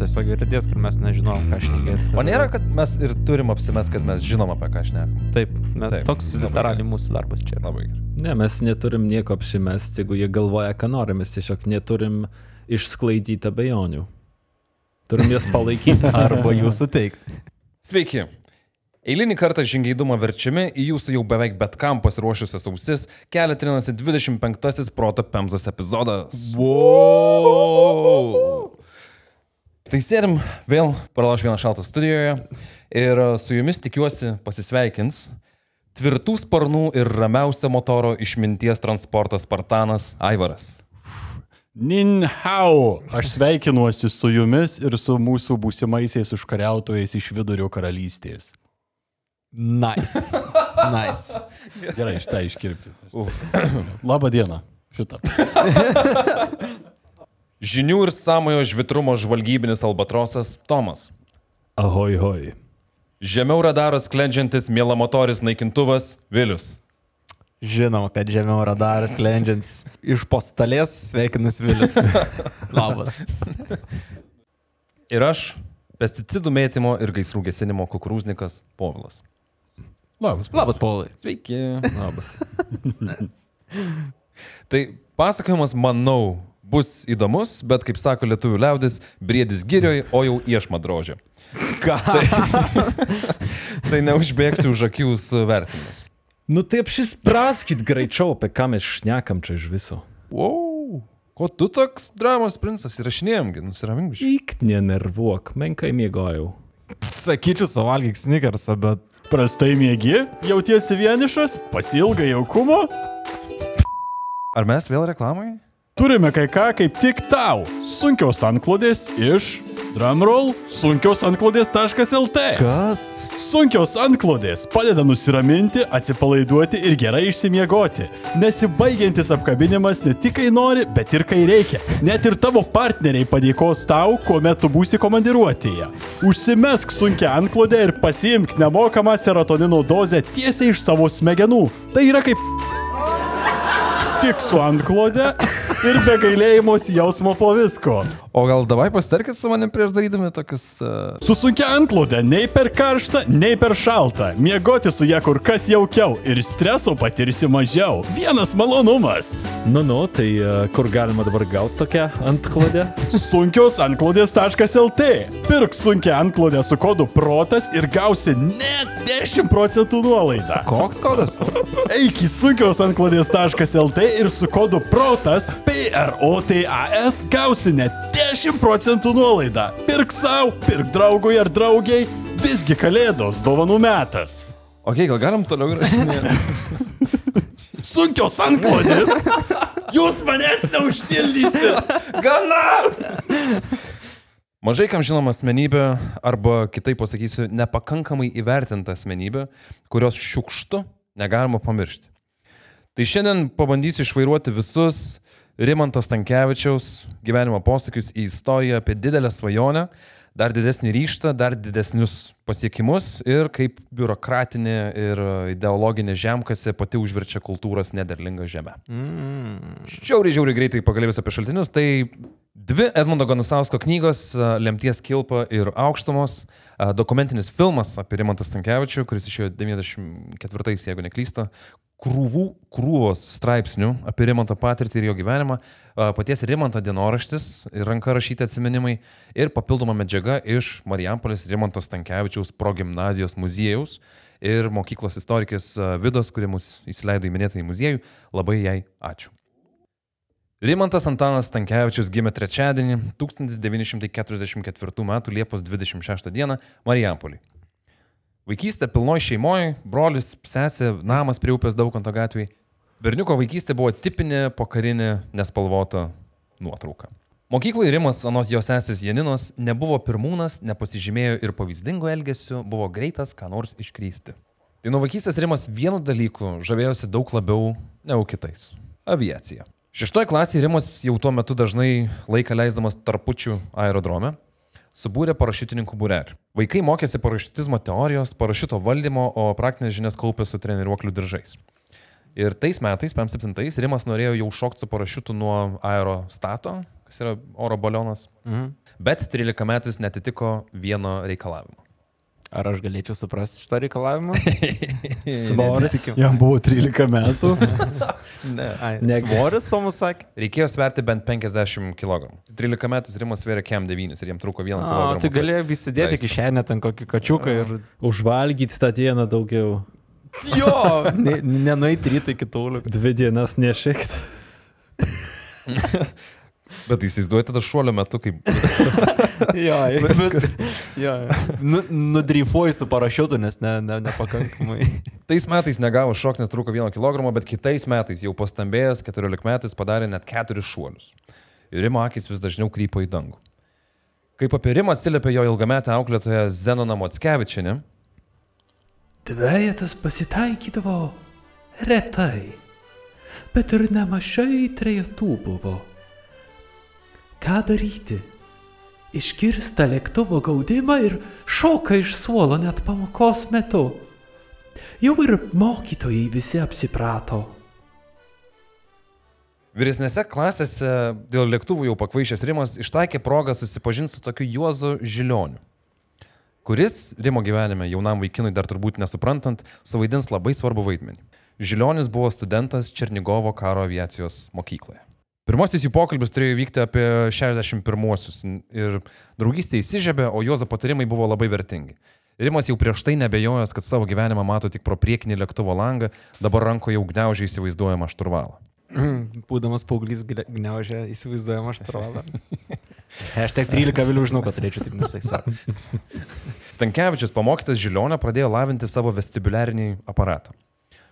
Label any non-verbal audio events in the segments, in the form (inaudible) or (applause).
tiesiog ir dėti, kur mes nežinom, ką šnekėti. O nėra, kad mes ir turim apsimest, kad mes žinom apie ką šnekam. Taip, net Taip, toks literaliai mūsų darbas čia. Labai gerai. Ne, mes neturim nieko apsimesti, jeigu jie galvoja, ką nori, mes tiesiog neturim išsklaidyti abejonių. Turim jas palaikyti. (laughs) Arba jų suteikti. Sveiki. Eilinį kartą žingeidumą verčiami į jūsų jau beveik bet kam pasiruošusias ausis kelia trinasi 25-asis proto Pemzos epizodas. Wow. Tai sėdim vėl paralaš vieną šaltą studijoje ir e, su jumis tikiuosi pasisveikins tvirtų sparnų ir ramiausio motoro išminties transporto Spartanas Aivaras. Nin hao. Aš sveikinuosi su jumis ir su mūsų būsimaisiais užkariautojais iš vidurio karalystės. Nice. Nice. Gerai, šitą iškirpti. Uf. Labą dieną. Šitą. (laughs) Žinių ir samojo žvitrumo žvalgybinis albatrosas Tomas. Ahoj, hoj. Žemiau radaras sklendžiantis mielamotoris naikintuvas Vilius. Žinoma, kad žemiau radaras klendžiantis iš postalės sveikinas Vilis. (laughs) Labas. Ir aš, pesticidų mėtymo ir gaisrų gesinimo kukurūznikas Povilas. Labas. Labas, Paulai. Sveiki. Labas. Tai pasakojimas, manau, bus įdomus, bet kaip sako lietuvių liaudis, briedis girioj, o jau iešma drožė. Ką? Tai (laughs) neužbėgsiu už akių su vertinimus. Nu taip šis praskit greičiau, apie ką mes šnekam čia iš viso. Wow. Ko tu toks dramos princas įrašinėjomgi, nusiramink. Įk nenervuok, menkai miegojau. Sakyčiau, suvalgyk snickersą, bet Prastai mėgi, jautiesi vienišas, pasilgai jaukumo. Ar mes vėl reklamai? Turime kai ką kaip tik tau. Sunkios antklodės iš drumroll sunkios-antklodės.lt. kas? Sunkios antklodės padeda nusiraminti, atsipalaiduoti ir gerai išsimiegoti. Nesibaigiantis apkabinimas ne tik kai nori, bet ir kai reikia. Net ir tavo partneriai padėkos tau, kuomet tu būsi komandiruotėje. Užsimesk sunkia antklodę ir pasiimk nemokamą serotonino dozę tiesiai iš savo smegenų. Tai yra kaip tik su antklode ir be gailėjimos jausmo po visko. O gal davai pasitarkit su manim prieš darydami tokius... Uh... Su sunkia antklode nei per karšta, nei per šalta. Miegoti su ją kur kas jaukiau ir streso patirsi mažiau. Vienas malonumas. Nu, nu, tai uh, kur galima dabar gauti tokią antklodę? (laughs) Sunkios antklodės.lt. Pirk sunkia antklodę su kodu protas ir gausi net 10 procentų nuolaidą. Koks kodas? Eik į sunkios antklodės.lt ir su kodu protas PROTAS gausi net 10 procentų nuolaidą. Pirk savo, pirk draugui ar draugiai. Visgi kalėdos dovanų metas. Ok, gal galim toliau įrašinėti? (laughs) Sunkios antklodės. Jūs manęs neužtildysit. Gana! Mažai kam žinoma asmenybė, arba kitaip pasakysiu, nepakankamai įvertinta asmenybė, kurios šiukštu negalima pamiršti. Tai šiandien pabandysiu išvairuoti visus Rimantos Tankievičiaus gyvenimo posūkius į istoriją apie didelę svajonę, dar didesnį ryštą, dar didesnius pasiekimus ir kaip biurokratinė ir ideologinė žemkasė pati užverčia kultūros nederlingą žemę. Mm. Žiauriai, žiauriai greitai pagalbės apie šaltinius. Tai dvi Edmundo Ganusausko knygos a, Lemties kilpa ir aukštumos, a, dokumentinis filmas apie Rimantą Stankievičių, kuris išėjo 94-ais, jeigu neklystu, krūvų, krūvos straipsnių apie Rimantą patirtį ir jo gyvenimą, paties Rimanto dienoraštis ir ranka rašyti atsiminimai ir papildoma medžiaga iš Marijampolės Rimanto Stankievičiaus progymnazijos muziejaus ir mokyklos istorikės Vidos, kurie mus įsileido į minėtąjį muziejų. Labai jai ačiū. Rimantas Antanas Tankievičius gimė trečiadienį 1944 m. Liepos 26 d. Marijampolį. Vaikystė pilnoj šeimoje, brolis, sesė, namas prie upės Daukanto gatvėje. Berniuko vaikystė buvo tipinė pokarinė nespalvota nuotrauka. Mokykloje Rimas, anot jo sesės Janinos, nebuvo pirmūnas, nepasižymėjo ir pavyzdingo elgesiu, buvo greitas, ką nors iškrysti. Tai nuo vaikystės Rimas vienu dalyku žavėjosi daug labiau negu kitais - aviacija. Šeštoje klasėje Rimas jau tuo metu dažnai laiką leisdamas tarpučių aerodrome subūrė parašytininkų būrelį. Vaikai mokėsi parašytizmo teorijos, parašyto valdymo, o praktinės žinias kaupė su treniruoklių diržais. Ir tais metais, 57-ais, Rimas norėjo jau šokti su parašiutu nuo aerostato, kas yra oro balionas. Mhm. Bet 13 metais netitiko vieno reikalavimo. Ar aš galėčiau suprasti šitą reikalavimą? (laughs) Svoris. Jam buvo 13 metų. (laughs) Ne. Ai, Negi. Svoris, Tomas sakė. Reikėjo sverti bent 50 kg. 13 metais Rimas svėrė kem 9 ir jiem trūko 1 O, kg. tai galėjo įsidėti Leisti. kišenę ten kokį kačiuką ir... Užvalgyti tą dieną daugiau. Jo! ne- Nenueiti rytai iki toliau. Dvi dienas nešikti. (laughs) Bet įsivaizduoju tada šuolio metu, kaip (laughs) Jo, (laughs) viskas. Jo. Nu, nudryfuoju su parašiutu, nes ne, ne, nepakankamai. (laughs) tais metais negavo šok, nes trūko 1 kg, bet kitais metais jau pastambėjęs 14 metais padarė net 4 šuolius. Ir Rimo akis vis dažniau krypo į dangų. Kaip apie Rimą atsiliepė jo ilgametė auklėtoja Zenona Motskevičinė, Dvejetas pasitaikydavo retai, bet ir nemažai trejetų buvo. Ką daryti? Išgirsta lėktuvo gaudimą ir šoka iš suolo net pamokos metu. Jau ir mokytojai visi apsiprato. Vyresnėse klasėse dėl lėktuvų jau pakvaišęs Rimas ištaikė progą susipažinti su tokiu Juozu Žilioniu, kuris Rimo gyvenime jaunam vaikinui dar turbūt nesuprantant suvaidins labai svarbu vaidmenį. Žilionis buvo studentas Černigovo karo aviacijos mokykloje. Pirmasis jų pokalbis turėjo vykti apie 61-uosius ir draugystė įsižiebė, o Juozo patarimai buvo labai vertingi. Rimas jau prieš tai nebejojęs, kad savo gyvenimą mato tik pro priekinį lėktuvo langą, dabar rankoje jau gniaužiai įsivaizduojamą šturvalą. (clears throat) Būdamas paauglys gle- gniaužė įsivaizduojamą štarvalą. (laughs) Hashtag 13 vėliau žinau, kad turėčiau taip nesakyti. Stankievičius pamokytas Žilionio pradėjo lavinti savo vestibuliarinį aparatą.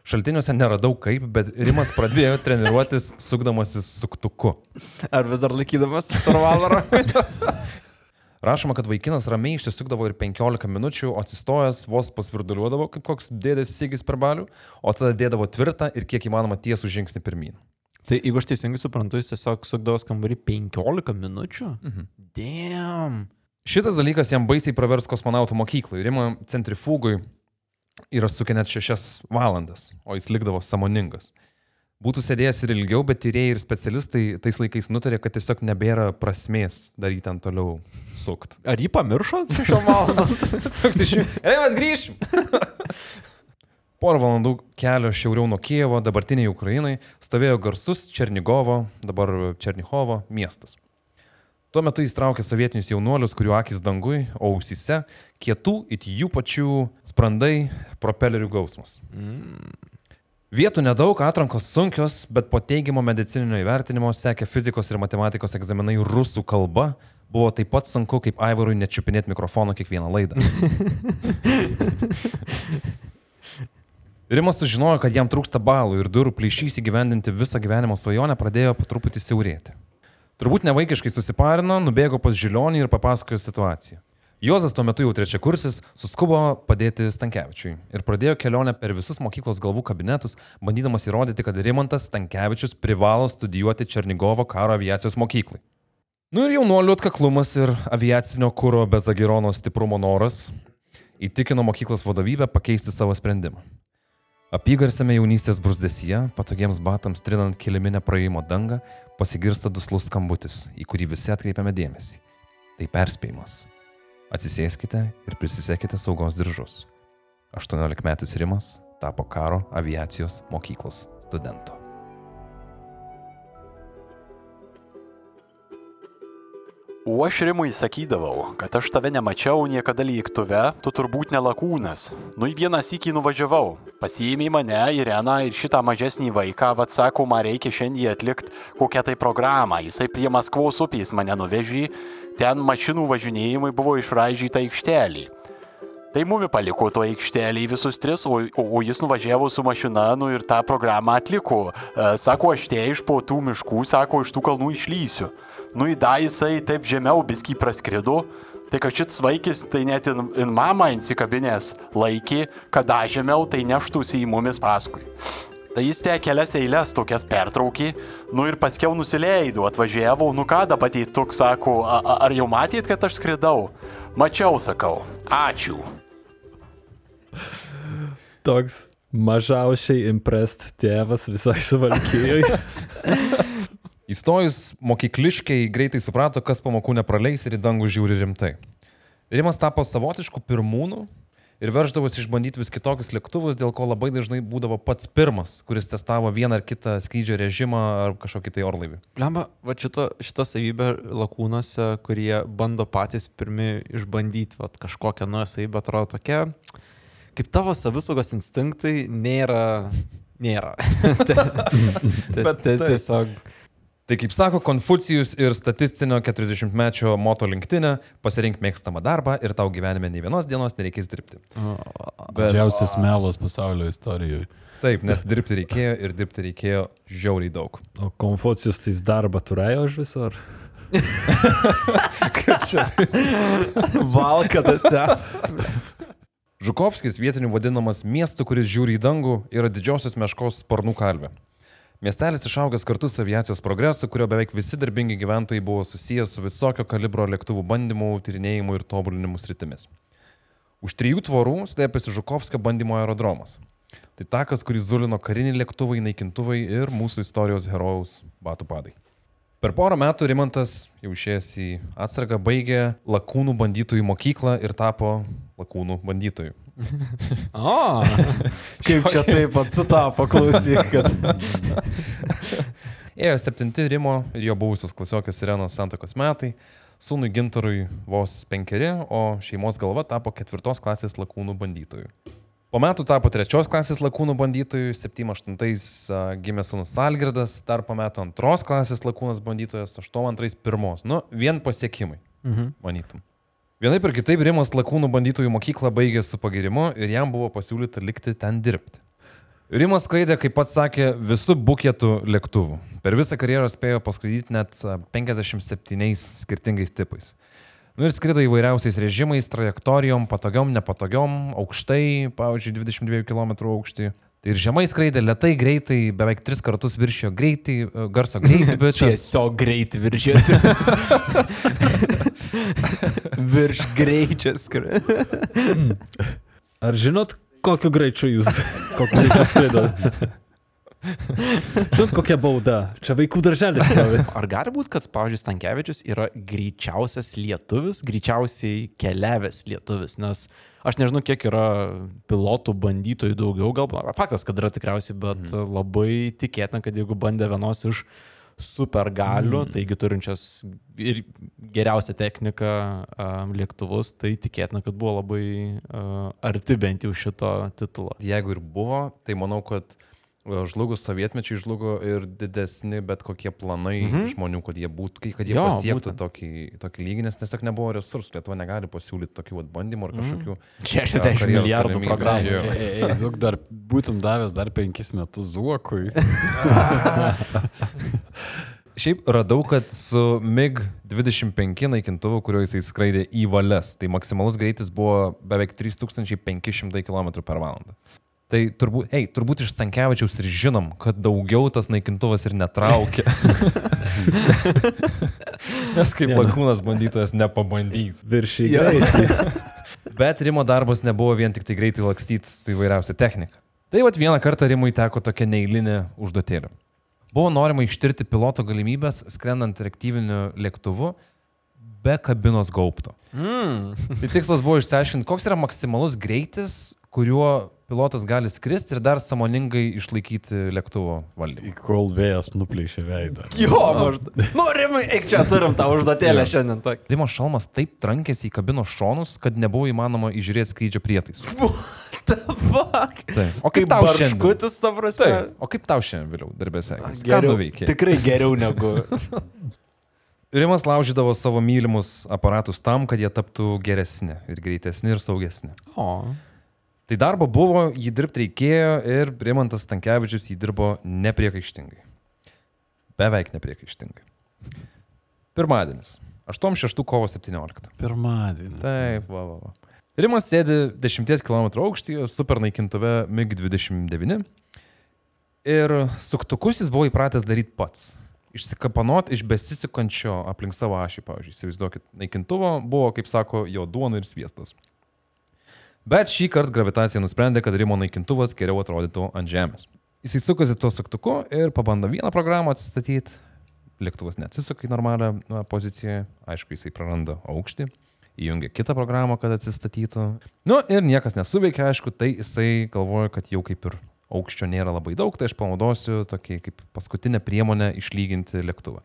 Šaltiniuose neradau kaip, bet Rimas pradėjo (laughs) treniruotis sukdamasis suktuku. Ar vis dar laikydamas štarvalą rankoje? (laughs) Rašoma, kad vaikinas ramiai išsisukdavo ir 15 minučių, atsistojęs vos pasvirduliuodavo kaip koks dėdės Sigis per balių, o tada dėdavo tvirtą ir kiek įmanoma tiesų žingsnį pirmin. Tai jeigu aš teisingai suprantu, jis tiesiog sukdavo skambarį 15 minučių? Mhm. Damn. Šitas dalykas jam baisiai pravers kosmonautų mokyklai. Rimo centrifugui yra sukę net 6 valandas, o jis likdavo samoningas. Būtų sėdėjęs ir ilgiau, bet tyrėjai ir specialistai tais laikais nutarė, kad tiesiog nebėra prasmės daryti ten toliau sukt. Ar jį pamiršo (laughs) šio valandą? Toks iš jų. Gerai, mes grįšim. (laughs) Porą valandų kelio šiauriau nuo Kievo, dabartiniai Ukrainai, stovėjo garsus Černigovo, dabar Černihovo miestas. Tuo metu jis traukė sovietinius jaunuolius, kurių akis dangui, o ausise kietų it jų pačių sprandai propelerių gausmas. Vietų nedaug, atrankos sunkios, bet po teigiamo medicininio įvertinimo sekė fizikos ir matematikos egzaminai rusų kalba. Buvo taip pat sunku, kaip Aivarui nečiupinėti mikrofono kiekvieną laidą. (laughs) Rimas sužinojo, kad jam trūksta balų ir durų plyšys įgyvendinti visą gyvenimo svajonę pradėjo po truputį siaurėti. Turbūt nevaikiškai susiparino, nubėgo pas Žilionį ir papasakojo situaciją. Juozas tuo metu jau trečia kursis, suskubo padėti Stankievičiui ir pradėjo kelionę per visus mokyklos galvų kabinetus, bandydamas įrodyti, kad Rimantas Stankievičius privalo studijuoti Černigovo karo aviacijos mokyklai. Nu ir jaunuolių atkaklumas ir aviacinio kūro be Zagirono stiprumo noras įtikino mokyklos vadovybę pakeisti savo sprendimą. Apygarsame jaunystės brusdesyje, patogiems batams trinant kiliminę praėjimo dangą, pasigirsta duslus skambutis, į kurį visi atkreipiame dėmesį. Tai perspėjimas. Atsisėskite ir prisisekite saugos diržus. 18 metais Rimas tapo karo aviacijos mokyklos studentu. O aš Rimui sakydavau, kad aš tave nemačiau niekada lėktuve, tu turbūt nelakūnas. Nu į vieną sykį nuvažiavau, pasiėmė mane, Ireną ir šitą mažesnį vaiką, vad sako, man reikia šiandien atlikti kokią tai programą. Jisai prie Maskvos upės mane nuvežė, ten mašinų važinėjimai buvo išraižyta aikštelė. Tai mumi paliko to aikštelį visus tris, o, o, o jis nuvažiavo su mašina nu, ir tą programą atliko. E, sako, aš te iš po tų miškų, sako, iš tų kalnų išlysiu. Nu į da jisai taip žemiau biskį praskrido, tai kad šits vaikis tai net in, in mama insikabinės laikė, kad da žemiau tai neštųsi į mumis paskui. Tai jis te kelias eilės tokias pertraukė, nu ir paskiau nusileido, atvažiavo, nu ką dabar tai tuk sako, "A- a- ar jau matėt, kad aš skridau? Mačiau, sakau, ačiū. Toks mažiausiai imprest tėvas visai suvalkėjai. (laughs) Įstojus mokykliškai greitai suprato, kas pamokų nepraleis ir į dangų žiūri rimtai. Rimas tapo savotišku pirmūnu ir verždavosi išbandyti vis kitokius lėktuvus, dėl ko labai dažnai būdavo pats pirmas, kuris testavo vieną ar kitą skrydžio režimą ar kažkokį tai orlaivį. Lemba, va šita, šita savybė lakūnuose, kurie bando patys pirmi išbandyti va, kažkokią naują savybę, atrodo tokia, kaip tavo savisaugos instinktai nėra. Nėra. (laughs) Bet tiesiog. Tai kaip sako Konfucijus ir statistinio 40-mečio moto linktinė, pasirink mėgstamą darbą ir tau gyvenime nei vienos dienos nereikės dirbti. Bet Didžiausias melas pasaulio istorijoje. taip, nes dirbti reikėjo ir dirbti reikėjo žiauriai daug. O Konfucijus tai darbą turėjo už visur? Valkatose. Žukovskis vietinių vadinamas miestu, kuris žiūri į dangų, yra didžiosios meškos sparnų kalvė. Miestelis išaugęs kartu su aviacijos progresu, kurio beveik visi darbingi gyventojai buvo susijęs su visokio kalibro lėktuvų bandymų, tyrinėjimų ir tobulinimų sritimis. Už trijų tvorų slėpėsi Žukovskio bandymo aerodromas. Tai takas, kurį zulino kariniai lėktuvai, naikintuvai ir mūsų istorijos herojaus batų padai. Per porą metų Rimantas, jau išėjęs į atsargą, baigė lakūnų bandytojų mokyklą ir tapo lakūnų bandytojų. O, (laughs) kaip čia taip pat sutapo, klausyk, kad. (laughs) Ėjo septinti Rimo ir jo buvusios klasiokės Irenos santakos metai, sūnui Gintarui vos penkeri, o šeimos galva tapo ketvirtos klasės lakūnų bandytojų. Po metų tapo trečios klasės lakūnų bandytojų, 7-8 gimė sūnus Salgirdas, dar po metų antros klasės lakūnas bandytojas, 8-2 pirmos. Nu, vien pasiekimai, Mhm. manytum. Vienaip ir kitaip Rimas lakūnų bandytojų mokyklą baigė su pagirimu ir jam buvo pasiūlyta likti ten dirbti. Rimas skraidė, kaip pats sakė, visų buketų lėktuvų. Per visą karjerą spėjo paskraidyti net a, 57 skirtingais tipais. Nu ir skrido įvairiausiais režimais, trajektorijom, patogiom, nepatogiom, aukštai, pavyzdžiui, 22 km aukštį. Tai ir žemai skraidė, lietai, greitai, beveik tris kartus viršijo greitį, e, garso greitį, (laughs) bet čia... Tiesiog greit viršėti. (laughs) Virš greičio skrai. Ar žinot, kokiu greičiu jūs, kokiu greičiu skraidot? (laughs) Žinot, kokia bauda? Čia vaikų darželis. (laughs) Ar gali būti, kad, pavyzdžiui, Stankievičius yra greičiausias lietuvis, greičiausiai keliavęs lietuvis, nes aš nežinau, kiek yra pilotų bandytojų daugiau, galbūt. Faktas, kad yra tikriausiai, bet mm. labai tikėtina, kad jeigu bandė vienos iš supergalių, mm. taigi turinčias ir geriausią techniką um, lėktuvus, tai tikėtina, kad buvo labai uh, arti bent jau šito titulo. Jeigu ir buvo, tai manau, kad e, žlugus sovietmečiai žlugo ir didesni bet kokie planai Mhm. mhm. žmonių, kad jie, būt, kad jie Jo, pasiektų būtent. tokį, tokį lygį, nes tiesiog nebuvo resursų. Lietuva negali pasiūlyti tokių vat bandymų ar Mhm. kažkokių. (laughs) 60 karjeros milijardų programų. Jo. Ei, ei, duok dar būtum davęs dar penkis metus zuokui. (laughs) Šiaip radau, kad su MiG-25 naikintuvu, kuriuo jisai skraidė į valias, tai maksimalus greitis buvo beveik 3500 km per valandą. Tai turbūt, ei, turbūt iš Stankievičiaus ir žinom, kad daugiau tas naikintuvas ir netraukia. (laughs) Nes kaip lakūnas bandytojas nepabandys. Greitį. (laughs) Bet Rimo darbas nebuvo vien tik tai greitai lakstyti su įvairiausia technika. Tai vat vieną kartą Rimui teko tokia neįlinė užduotėlė. Buvo norima ištirti piloto galimybės skrendant reaktyviniu lėktuvu be kabinos gaubto. Mm. Tai tikslas buvo išsiaiškinti, koks yra maksimalus greitis, kuriuo pilotas gali skristi ir dar samoningai išlaikyti lėktuvo valdymą. Kol vėjas nuplėšė veidą. Jo, maždaug. Nu, Rimai, eik čia turim tą užduotėlę šiandien. Tak. Rimo šalmas taip trankėsi į kabinos šonus, kad nebuvo įmanoma įžiūrėti skrydžio prietaisų. (laughs) O Kaip tau šiandien? barškutis, ta prasme. Taip. O kaip tau šiandien vėliau darbė sekėsi? Ką Geriau, nuveikė? tikrai geriau negu. (laughs) Rimas laužydavo savo mylimus aparatus tam, kad jie taptų geresni ir greitesni ir saugesni. O. Tai darbo buvo, jį dirbti reikėjo ir Rimantas Tankievičius jį dirbo nepriekaištingai. Beveik nepriekaištingai. Pirmadienis. 8-6 kovo 17. Pirmadienis. Taip, va, va, va. Rimas sėdi 10 km aukštyje, super naikintuve MiG-29 ir suktukus jis buvo įpratęs daryti pats. Išsikapanot iš besisikančio aplink savo ašį, pavyzdžiui, įsivaizduokit, naikintuvo buvo, kaip sako, jo duona ir sviestas. Bet šį kartą gravitacija nusprendė, kad Rimo naikintuvas geriau atrodytų ant Žemės. Jis įsukosi tuo suktuku ir pabando vieną programą atsistatyti, lėktuvas neatsisuka į normalią poziciją, aišku, jisai praranda aukštį, įjungia kitą programą, kad atsistatytų. Nu ir niekas nesuveikia, aišku, tai jisai galvoja, kad jau kaip ir aukščio nėra labai daug, tai aš panaudosiu tokį kaip paskutinę priemonę išlyginti lėktuvą.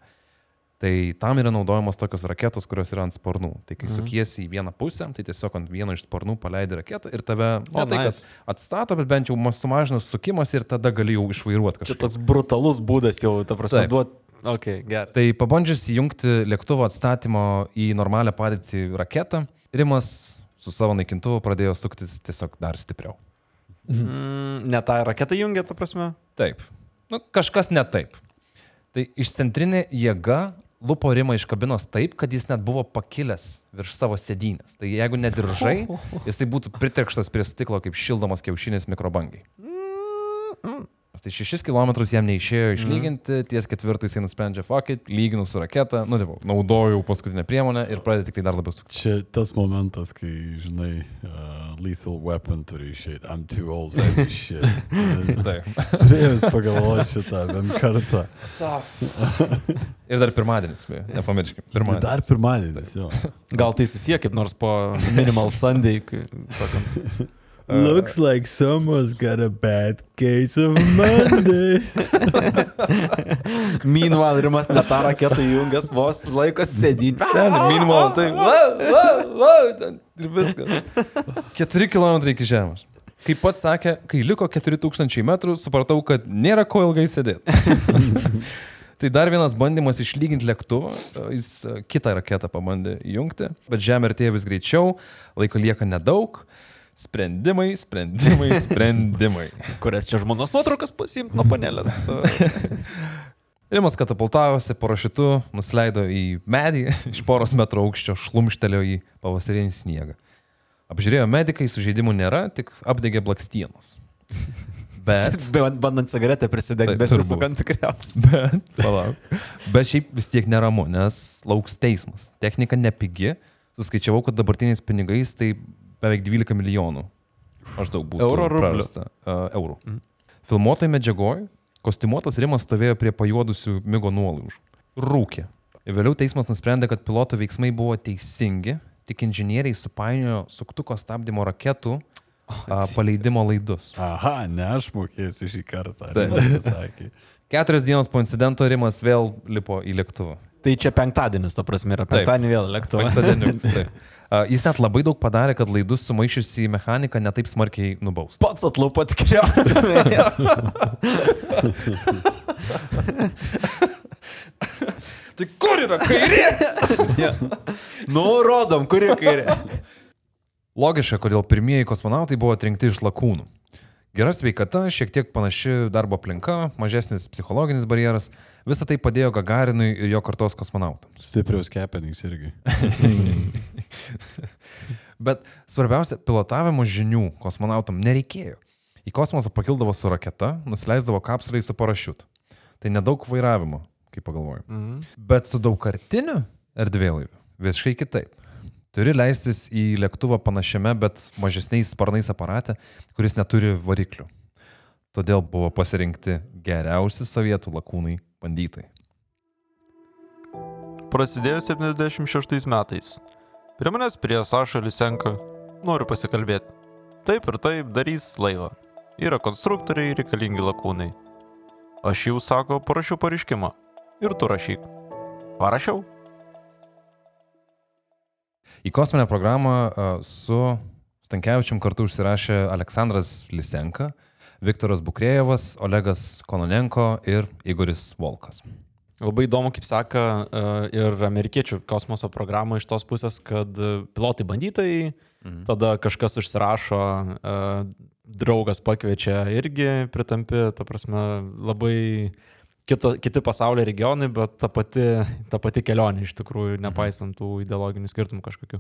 Tai tam yra naudojamos tokios raketos, kurios yra ant sparnų. Tai kai mhm. sukiesi į vieną pusę, tai tiesiog ant vieno iš sparnų paleidi raketą ir tave O, ne tai, nice. atstato, bet bent jau sumažinas sukimas ir tada gali jau išvairuoti Čia kažką. toks brutalus būdas jau, ta prasme, Taip. duot. Ok, gerai. Tai pabandžius įjungti lėktuvo atstatymo į normalią padėtį raketą, Rimas su savo naikintuvu pradėjo suktis tiesiog dar stipriau. Mm, ne tą raketą jungia, ta prasme. Taip. Nu, kažkas ne taip. Tai išcentrinė jėga lupo Rimą iš kabinos taip, kad jis net buvo pakilęs virš savo sėdynės. Tai jeigu nediržai, (laughs) jisai būtų pritekštas prie stiklo kaip šildomas kiaušinis mikrobangiai. Tai 6 km jam neišėjo išlyginti, ties ketvirtais jis nusprendžia fuck it, lyginu su raketa, nu, tipo, naudojau paskutinę priemonę ir pradėjo tik tai dar labiau sukti. Čia tas momentas, kai, žinai, uh, lethal weapon turi išeiti. I'm too old for this shit. (laughs) Taip. Turėjus pagalvoti šitą bent kartą. Ir dar pirmadienis, nepamirškime. Pirmadienis. Dar pirmadienis, jo. Gal tai susiję kaip nors po Minimal Sunday. kai-. (laughs) Looks like someone's got a bad case of Monday. (laughs) Meanwhile, Rimas net tą raketą įjungęs, vos laikas sėdinti. Minimal, tai. Wow, wow, wow, ir viskas. 4 km iki žemės. Kaip pats sakė, kai liko 4000 metrų, supratau, kad nėra ko ilgai sėdėti. (laughs) tai dar vienas bandymas išlyginti lėktuvą. Jis e, kitą raketą pabandė įjungti, bet žemė artėja vis greičiau, laiko lieka nedaug. Sprendimai, sprendimai, (laughs) sprendimai. Kurias čia žmonos nuotraukas pasimti nuo panelės. (laughs) Rimas katapultavosi parašiutu, nusileido į medį, iš poros metrų aukščio šlumštelėjo į pavasarinį sniegą. Apžiūrėjo medikai, sužeidimų nėra, tik apdegė blakstienos. (laughs) Bet, Bet bandant cigaretę prisidegti, Taip, besisukant tikriausiai. bet, palauk. Bet šiaip vis tiek neramu, nes lauks teismas. Technika nepigi. Suskaičiavau, kad dabartiniais pinigais tai beveik 12 milijonų. Maždaug būtų. Euro rublių? Uh, eurų. Mm. Filmuotojai medžiagoje, kostiumuotas Rimas stovėjo prie pajuodusių mygo nuolaužų. Rūkė. Ir vėliau teismas nusprendė, kad piloto veiksmai buvo teisingi, tik inžinieriai supainiojo suktuko stabdymo raketų a, paleidimo laidus. Aha, ne aš mokėsiu šį kartą. Taip. Taip. Sakė. Keturias dienos po incidento Rimas vėl lipo į lėktuvą. Tai čia penktadienis, ta prasme, yra penktadienį vėl lėktuvas. Penktadieniuks, (laughs) taip. A, Jis net labai daug padarė, kad laidus sumaišiusi į mechaniką netaip smarkiai nubaustų. Pats atlupo tikriausiai. (laughs) (laughs) Tai kur yra kairė? nu, rodom, kuri kairė. Logiška, kodėl pirmieji kosmonautai buvo atrinkti iš lakūnų. Gera sveikata, šiek tiek panaši darbo aplinka, mažesnis psichologinis barjeras - visą tai padėjo Gagarinui ir jo kartos kosmonautams. Stipriaus kepenys irgi. (laughs) Bet svarbiausia, pilotavimo žinių kosmonautam nereikėjo. Į kosmosą pakildavo su raketa, nusileisdavo kapsuliai su parašiutu. Tai nedaug vairavimo, kaip pagalvoju. Mhm. Bet su daugkartiniu erdvėlaiviu visiškai kitaip. Turi leistis į lėktuvą panašiame, bet mažesniais sparnais aparate, kuris neturi variklių. Todėl buvo pasirinkti geriausi sovietų lakūnai bandytai. Prasidėjo 76 metais. Prie manęs prie Saša Lisenka. Noriu pasikalbėti. Taip ir taip darys laivą. Yra konstruktoriai reikalingi lakūnai. Aš jau sako, parašiau pareiškimą. Ir tu rašyk. Parašiau. Į kosminę programą su Stankievičiam kartu užsirašė Aleksandras Lisenka, Viktoras Bukrėjevas, Olegas Kononenko ir Igoris Volkas. Labai įdomu, kaip sako e, ir amerikiečių kosmoso programą iš tos pusės, kad e, pilotai bandytojai, Mhm. tada kažkas užsirašo, e, draugas pakviečia irgi pritampi, ta prasme, labai kito, kiti pasaulio regionai, bet ta pati, ta pati kelionė iš tikrųjų, nepaisant tų ideologinių skirtumų kažkokių.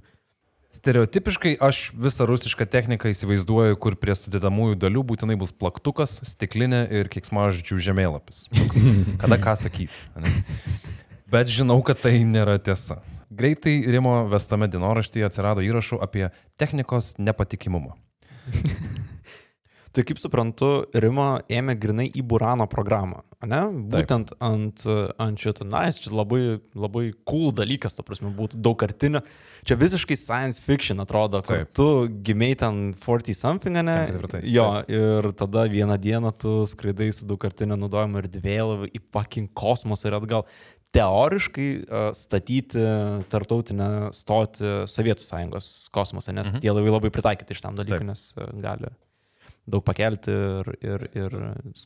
Stereotipiškai aš visą rusišką techniką įsivaizduoju, kur prie sudėdamųjų dalių būtinai bus plaktukas, stiklinė ir kiksmažodžių žemėlapis. Toks, (laughs) kada ką sakyti. ane? Bet žinau, kad tai nėra tiesa. Greitai Rimo vestame dienoraštyje atsirado įrašų apie technikos nepatikimumą. Tai kaip suprantu, Rima ėmė grinai į Burano programą, ne? Būtent ant, ant šito, na, jis čia labai, labai cool dalykas, ta prasme, būtų daug kartinio. Čia visiškai science fiction atrodo, kad Taip. tu gimiai ten 40 something, ne? 54, Jo, ir tada vieną dieną tu skraidai su daug kartinio naudojimu ir dvėlų į fucking kosmosą ir atgal. Teoriškai statyti tarptautinę stotį Sovietų sąjungos kosmose, nes mhm. tie laivai labai pritaikyti šitam dalykui, Taip. nes gali daug pakelti ir, ir, ir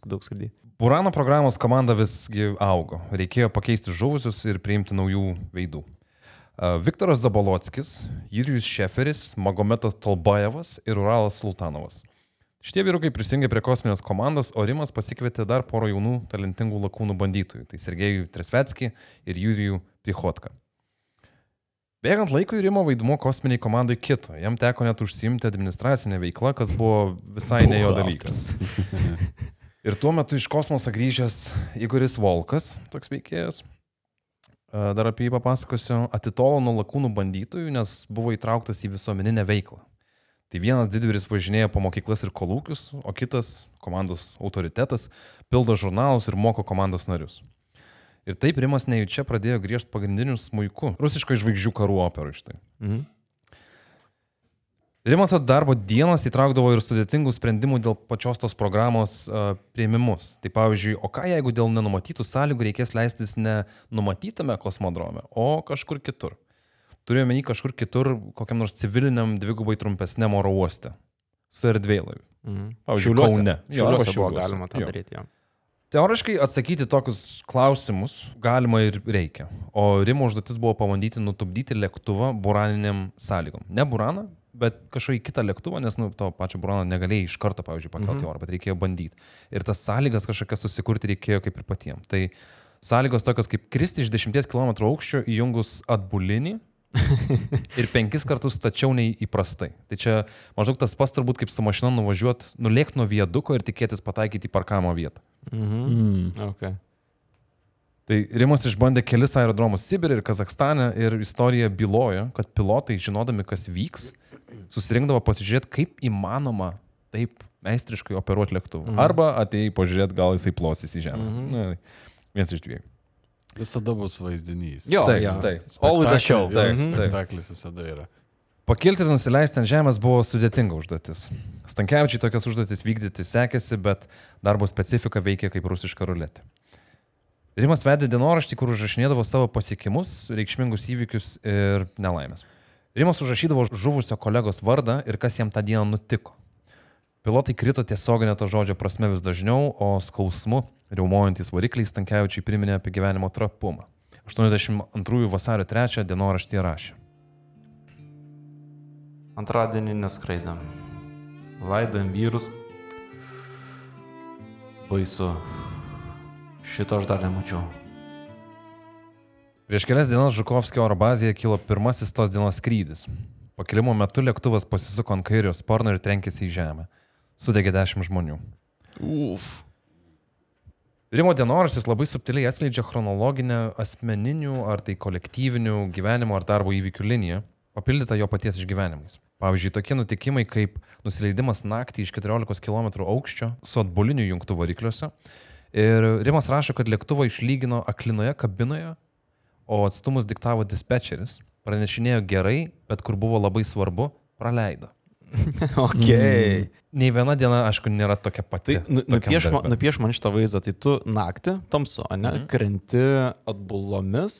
daug skraidyti. Burano programos komanda visgi augo. Reikėjo pakeisti žuvusius ir priimti naujų veidų. Viktoras Zabolotskis, Jurijus Šeferis, Magometas Tolbajevas ir Uralas Sultanovas. Šitie vyrukai prisijungė prie kosminės komandos, o Rimas pasikvietė dar porą jaunų talentingų lakūnų bandytojų - tai Sergejų Tresvetskį ir Jurijų Prichotką. Bėgant laikui Rimo vaidmuo kosminiai komandai kito. Jam teko net užsiimti administracinę veiklą, kas buvo visai ne jo dalykas. Ir tuo metu iš kosmoso grįžęs Igoris Volkas, toks veikėjas, a, dar apie jį papasakosiu, atitolo nuo lakūnų bandytojų, nes buvo įtrauktas į visuomeninę veiklą. Tai vienas didvyris važinėja po mokyklas ir kolūkius, o kitas, komandos autoritetas, pildo žurnalus ir moko komandos narius. Ir taip Rimas nejučia pradėjo griežti pagrindinius smūjų, rusiško žvaigždžių karų operų iš tai. Mhm. Rimanto darbo dienas įtraukdavo ir sudėtingų sprendimų dėl pačios tos programos uh, prieimimus. Tai pavyzdžiui, o ką jeigu dėl nenumatytų sąlygų reikės leistis ne numatytame kosmodrome, o kažkur kitur? Turėjome į kažkur kitur, kokiam nors civiliniam dvigubai trumpesniam oro uoste. Su erdvėlaiviu. Mhm. Pavyzdžiui, Šiauliuose. Kaune. Jo, Šiauliuose buvo galima tą Jo. daryti. Jo. Teoriškai atsakyti tokius klausimus galima ir reikia. O Rimo užduotis buvo pabandyti nutupdyti lėktuvą buraniniam sąlygom. Ne buraną, bet kažkokį kitą lėktuvą, nes nu, to pačio burano negalėjai iš karto, pavyzdžiui, pakelti mhm. orą, bet reikėjo bandyti. Ir tas sąlygas kažkokias susikurti reikėjo kaip ir patiems. Tai sąlygos tokios kaip kristi iš 10 km aukščio įjungus atbulinį. (laughs) ir penkis kartus stačiau nei įprastai. Tai čia maždaug tas pats turbūt kaip su mašina nuvažiuoti, nulėkti nuo vieduko ir tikėtis pataikyti į parkavimo vietą. Mhm. Mm. Okay. Tai Rimas išbandė kelis aerodromus Sibirė ir Kazakstane ir istorija byloja, kad pilotai, žinodami, kas vyks, susirinkdavo pasižiūrėti, kaip įmanoma taip meistriškai operuoti lėktuvą. Mhm. Arba atėjai pažiūrėti, gal jisai plosis į žemę. Mhm. Na, vienas iš dviejų. Visada bus vaizdinys. Jo, Taip, jo. taip. Always a show. Taip, taip. Spektaklis visada yra. Pakilti ir nusileisti ant žemės buvo sudėtinga užduotis. Stankievičiai tokias užduotis vykdyti sekėsi, bet darbo specifika veikia kaip rusiška ruletė. Rimas vedė dienoraštį, kur užrašinėdavo savo pasiekimus, reikšmingus įvykius ir nelaimės. Rimas užrašydavo žuvusio kolegos vardą ir kas jam tą dieną nutiko. Pilotai krito tiesioginė to žodžio prasme vis dažniau, o skausmu, riaumojantis varikliai Stankievičiai priminė apie gyvenimo trapumą. 82 vasario 3 dienoraštį rašė. Antradienį neskraidam. Laidojam vyrus. Baisu. Šito aš dar nemačiau. Prieš kelias dienas Žukovskio oro bazėje kilo pirmasis tos dienos skrydis. Pakilimo metu lėktuvas pasisuko ant kairio sparno ir trenkėsi į žemę. Sudegė dešimt žmonių. Uf. Rimo dienoraštis labai subtiliai atskleidžia chronologinę asmeninių ar tai kolektyvinių gyvenimo ar darbo įvykių liniją, papildytą jo paties išgyvenimais. Pavyzdžiui, tokie nutikimai kaip nusileidimas naktį iš 14 km aukščio su atboliniu jungtu varikliuose. Ir Rimas rašo, kad lėktuvą išlygino aklinoje kabinoje, o atstumus diktavo dispečeris. Pranešinėjo gerai, bet kur buvo labai svarbu, praleido. (laughs) Ok. Mm. Nei viena diena, aišku, nėra tokia pati. Tai nu, nupieš, man, nupieš man šitą vaizdą, tai tu naktį, tamsu, ne, mhm. krenti atbulomis.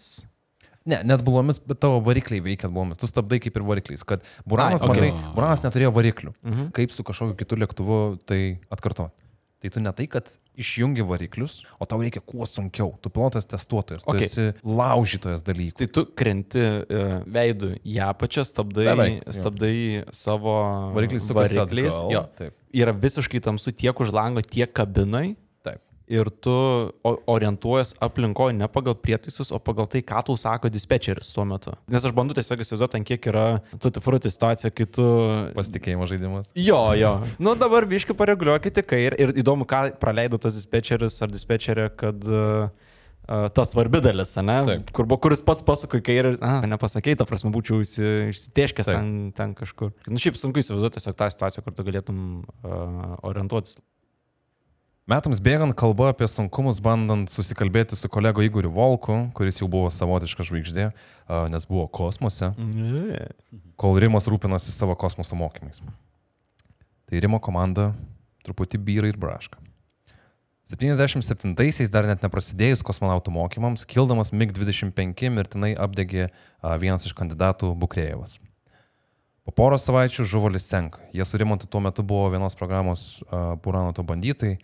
Ne, net bulomis, bet tavo varikliai veikia bulomis. Tu stabdai kaip ir varikliais, kad Buranas, Ai, okay. matai, Buranas neturėjo variklių. Mhm. Kaip su kažkokiu kitu lėktuvu tai atkartoti. Tai tu ne tai, kad išjungi variklius, o tau reikia kuo sunkiau. Tu pilotas testuotojas, tu okay. esi laužytojas dalykų. Tai tu krenti uh, veidų į apačią, stabdai, Beveik, stabdai savo Varikliai sukasi varikliais. atgal. Jo, Taip. yra visiškai tamsu tiek už lango, tiek kabinai. Ir tu orientuojas aplinkoje ne pagal prietaisus, o pagal tai, ką tau sako dispečeris tuo metu. Nes aš bandu tiesiog įsivaizduoti, kiek yra tuti fruti situacija, kai tu... Pasitikėjimo žaidimas. Jo, jo. Nu dabar biški pareguliuokite, kai ir, ir įdomu, ką praleido tas dispečeris ar dispečerė, kad uh, ta svarbi dalis, ne? Taip. Kur kuris pats pasuko į kairę ir, na, nepasakei, ta prasme, būčiau išsi- išsitieškęs ten, ten kažkur. Nu, šiaip sunku įsivaizduoti tiesiog tą situaciją, kur tu galėtum uh, orientuotis. Metams bėgant kalba apie sunkumus bandant susikalbėti su kolego Igoriu Volku, kuris jau buvo savotiška žvaigždė, nes buvo kosmose, kol Rimas rūpinosi savo kosmoso mokymais. Tai Rimo komanda truputį byra ir braška. 77-aisiais dar net neprasidėjus kosmonautų mokymams, kildamas MiG-25 mirtinai apdegė vienas iš kandidatų Bukrėjevas. Po poros savaičių žuvo Lisenka. Jie su Rimantu tuo metu buvo vienos programos Puranoto bandytojai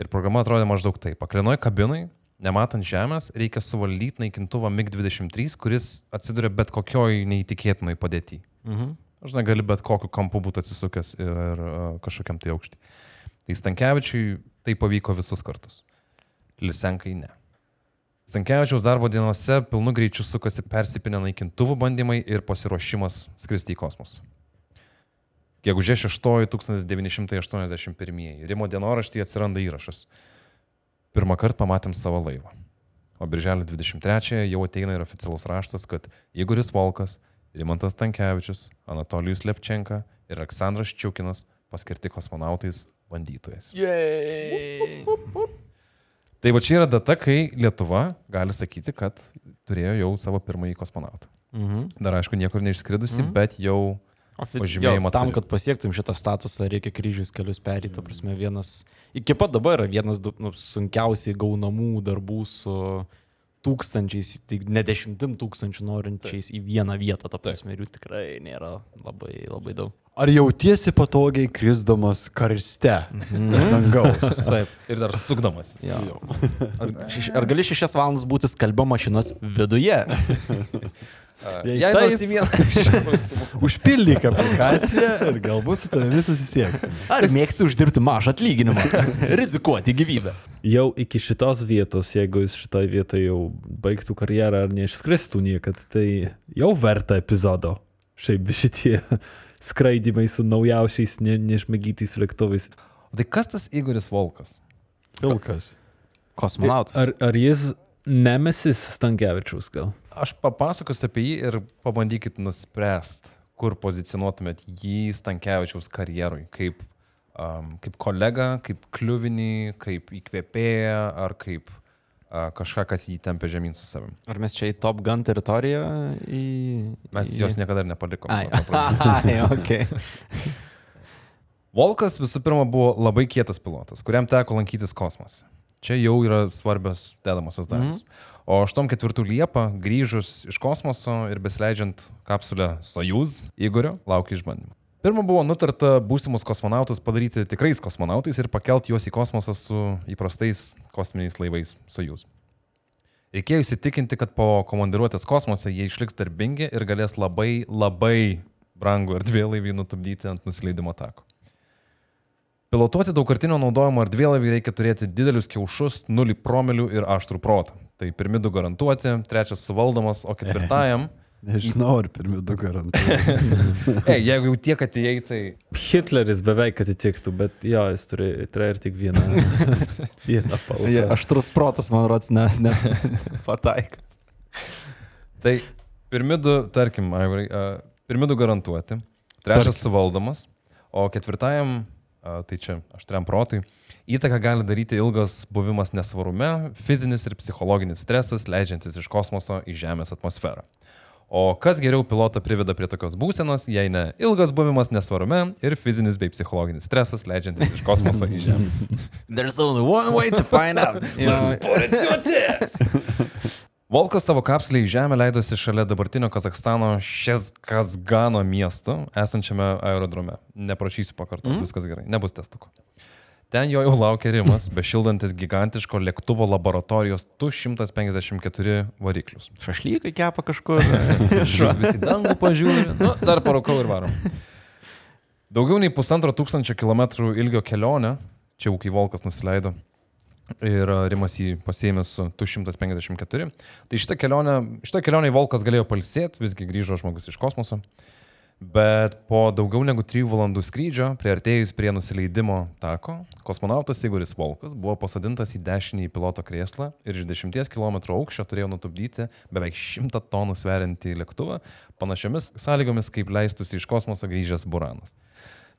ir programa atrodė maždaug taip. Aklinoj kabinai, nematant žemės, reikia suvaldyti naikintuvą MiG-23, kuris atsiduria bet kokioj neįtikėtinoj padėtyje. Mhm. Aš negali bet kokiu kampu būti atsisukęs ir, ir uh, kažkokiam tai aukštį. Tai Stankievičiui tai pavyko visus kartus. Lisenkai ne. Stankievičiaus darbo dienose pilnu greičiu sukasi persipinę naikintuvų bandymai ir pasiruošimas skristi į kosmosą. Gegužė 6 1981. Rimo dienoraštyje atsiranda įrašas. Pirmą kartą pamatėm savo laivą. O birželio 23 jau ateina ir oficialus raštas, kad Igoris Volkas, Rimantas Tankievičius, Anatolijus Lepčenka ir Aleksandras Čiukinas paskirti kosmonautais bandytojais. Tai va čia yra data, kai Lietuva gali sakyti, kad turėjo jau savo pirmąjį kosmonautą. Mhm. Dar aišku, niekur neišskridusi, Mhm. bet jau Pažymėjimą Jo, tam, kad pasiektum šitą statusą, reikia kryžius kelius perėti. Prasme, vienas, iki pat dabar yra vienas du- nu, sunkiausiai gaunamų darbų su tūkstančiais, tai ne dešimtim tūkstančių norinčiais į vieną vietą. Ta prasme, ir jų tikrai nėra labai, labai daug. Ar jautiesi patogiai krisdamas karste Mhm. iš dangaus? (laughs) Taip. ir dar sukdamas. Jo. Ar, ar gali šešias valandas būti skalbio mašinos viduje? (laughs) Jei Jei taip- nors į vieną. (laughs) Užpildyk aplikaciją ir galbūt su tavimi susisieksim. Ar mėgsti uždirbti mažą atlyginimą? (laughs) Rizikuoti gyvybę. Jau iki šitos vietos, jeigu jis šitoj vietoje jau baigtų karjerą ar neišskristų niekad, tai jau verta epizodo. Šiaip šitie (laughs) skraidimai su naujausiais ne, neišmėgytais lėktuvais. O tai kas tas Igoris Volkas? Pilkas. Kosmonautas. Ar, ar jis nemesis Stankievičius gal? Aš papasakosiu apie jį ir pabandykit nuspręsti, kur pozicionuotumėt jį Stankievičiaus karjerui. Kaip, um, kaip kolega, kaip kliuvinį, kaip įkvėpėją ar kaip uh, kažką, kas jį tempia žemyn su savim. Ar mes čia į Top Gun teritoriją į... Mes į... jos niekada ir nepalikom. Ai, (laughs) ai, ok. Volkas visų pirma buvo labai kietas pilotas, kuriam teko lankytis kosmose. Čia jau yra svarbios dedamosios dalis. Mm -hmm. O 84 Liepą grįžus iš kosmoso ir besileidžiant kapsulę Sojuz Igorio laukia išbandymų. Pirma buvo nutarta būsimus kosmonautus padaryti tikrais kosmonautais ir pakelti juos į kosmosą su įprastais kosminiais laivais Sojuz. Reikėjo įsitikinti, kad po komandiruotės kosmose jie išliks darbingi ir galės labai, labai brangų erdvėlaivį nutupdyti ant nusileidimo tako. Pilotuoti daugkartinio naudojimo erdvėlaivį reikia turėti didelius kiaušus, nulį promilių ir aštrų protą. Tai pirmi du garantuoti, trečias suvaldomas, o ketvirtajam... (laughs) Nežinau, ar pirmi du garantuoju. (laughs) Ei, jeigu jau tiek atėjai, tai... Hitleris beveik atitiktų, bet jo, jis turi, turi ir tik vieną, (laughs) vieną palą. Ja, aštrus protas, man rods, ne, ne pataik. Tai pirmi du, tarkim, Aivarai, uh, pirmi du garantuoti, trečias suvaldomas, o ketvirtajam, tai čia aštriam protui, įtaką gali daryti ilgas buvimas nesvarume, fizinis ir psichologinis stresas, leidžiantis iš kosmoso į Žemės atmosferą. O kas geriau pilotą priveda prie tokios būsenos, jei ne ilgas buvimas nesvarume ir fizinis bei psichologinis stresas, leidžiantis iš kosmoso į Žemę. There's only one way to find out. You know, (laughs) Volkas savo kapsulį į Žemę leidosi šalia dabartinio Kazakstano Šezkazgano miesto, esančiame aerodrome. Neprašysiu pakartoti, mm. viskas gerai, nebus testukų. Ten jo jau laukia Rimas, (laughs) bešildantis gigantiško lėktuvo laboratorijos 254 variklius. Šašlykai kepa kažkur. (laughs) Visi dangų (laughs) pažiūri, nu, dar parūkau ir varom. Daugiau nei pusantro tūkstančio kilometrų ilgio kelionė, čia jau kai Volkas nusileido, ir a, Rimas jį pasėmė su 254. Tai šitą kelionę, šitą kelionę Volkas galėjo palsėti, visgi grįžo žmogus iš kosmoso. Bet po daugiau negu 3 valandų skrydžio, prieartėjus prie nusileidimo tako, kosmonautas Igoris Volkas buvo pasodintas į dešinį piloto krėslą ir iš 10 km aukščio turėjo nutupdyti beveik 100 tonų sveriantį lėktuvą, panašiomis sąlygomis, kaip leistųsi iš kosmoso grįžęs Buranas.